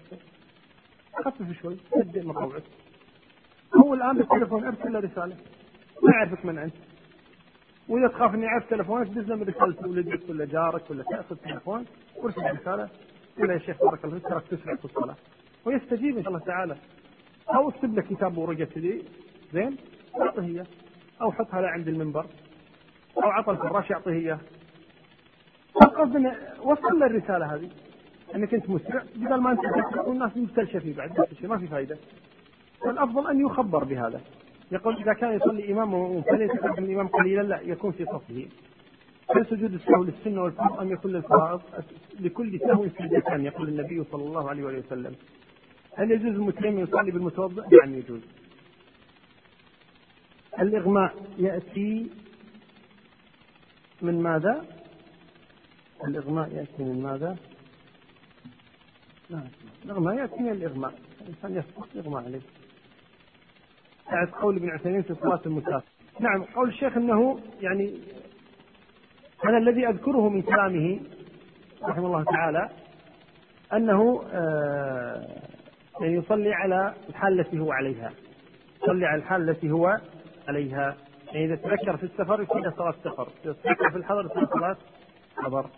خفف شوي ابدأ مطوعك هو الآن بالتليفون ارسل له رسالة. ما يعرفك من أنت وإذا تخاف إني يعرف تليفونك دز له رسالة ولدك ولا جارك ولا تأخذ تليفون وارسل رسالة. قول يا شيخ بارك الله فيك تسرع في الصلاة. ويستجيب إن شاء الله تعالى. أو اكتب لك كتاب ورقة كذي زين؟ أعطه اياه أو حطها له عند المنبر. أو عطى الفراش يعطيه اياه القصد انه وصل له الرساله هذه. أنك أنت مسرع بدل ما أنت والناس مستلشى فيه بعد ما في فائده فالأفضل أن يخبر بهذا يقول إذا كان يصلي إمام فليتقدم الإمام قليلا لا يكون في صفه هل سجود السهو للسنة والفرض أم يكون للفرائض؟ لكل سهو سجدتان يقول النبي صلى الله عليه وسلم. هل يجوز المتيمم يصلي بالمتوضا؟ نعم يجوز. الإغماء يأتي من ماذا؟ الإغماء يأتي من ماذا؟ لا الإغماء يأتي من الإغماء. الإنسان يسقط إغماء عليه. بعد قول ابن عثيمين في صلاة المسافر نعم قول الشيخ أنه يعني أنا الذي أذكره من كلامه رحمه الله تعالى أنه آه يعني يصلي على الحال التي هو عليها. يصلي على الحال التي هو عليها. يعني إذا تذكر في السفر يصلي صلاة سفر، إذا تذكر في الحضر يصلي صلاة حضر.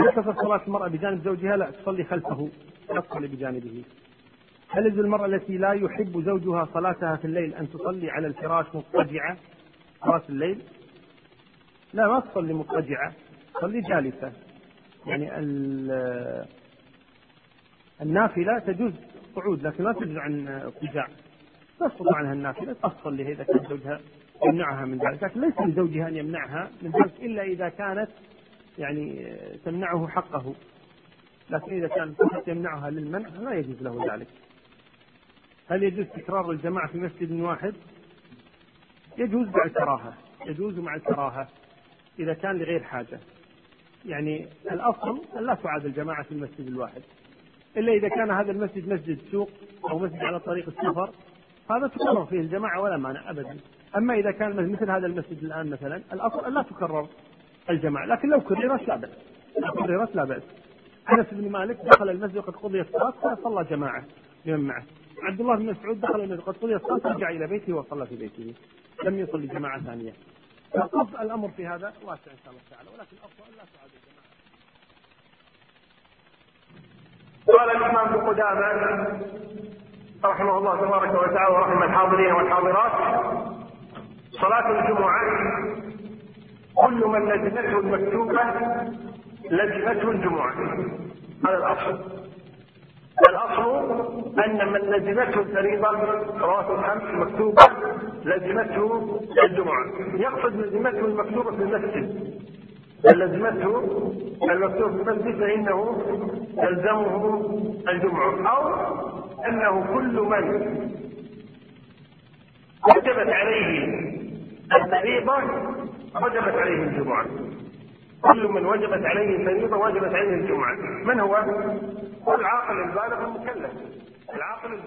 إذا صلاة المرأة بجانب زوجها لا تصلي خلفه. لا تصلي بجانبه. هل يجوز المرأة التي لا يحب زوجها صلاتها في الليل أن تصلي على الفراش مضطجعة صلاة الليل؟ لا ما تصلي مضطجعة، تصلي جالسة. يعني النافلة تجوز قعود لكن لا تجوز عن اضطجاع. تسقط عنها النافلة تصلي إذا كان زوجها يمنعها من ذلك لكن ليس لزوجها أن يمنعها من ذلك إلا إذا كانت يعني تمنعه حقه لكن إذا كان فقط يمنعها للمنع لا يجوز له ذلك. هل يجوز تكرار الجماعة في مسجد واحد؟ يجوز مع الكراهة. يجوز مع الكراهة إذا كان لغير حاجة. يعني الأصل أن لا تعاد الجماعة في المسجد الواحد. إلا إذا كان هذا المسجد مسجد سوق أو مسجد على طريق السفر هذا تكرر فيه الجماعة ولا مانع أبدا. أما إذا كان مثل هذا المسجد الآن مثلا الأصل أن لا تكرر الجماعة. لكن لو كررت لا بأس. لو كررت لا بأس. أنس بن مالك دخل المسجد وقد قضي الصلاة فصلى جماعة لمن معه. عبد الله بن مسعود دخل المسجد وقد قضي الصلاة رجع إلى بيته وصلى في بيته. لم يصلي جماعة ثانية. فالقصد الأمر في هذا واسع إن شاء الله تعالى. ولكن الأفضل أن لا تعاد الجماعة قال الإمام ابن قدامة رحمه الله تبارك وتعالى ورحم الحاضرين والحاضرات صلاة الجمعة كل من لزمته المكتوبة لزمته الجمعة هذا الأصل. الأصل أن من لزمته الفريضة رواه الخمس مكتوبة لزمته الجمعة. يقصد لزمته المكتوبة في المسجد. لزمته المكتوب في المسجد فإنه يلزمه الجمعة. أو أنه كل من وجبت عليه الفريضة وجبت عليه الجمعة. كل من وجبت عليه الفريضة وجبت عليه الجمعة من هو؟ هو العاقل البالغ المكلف العاقل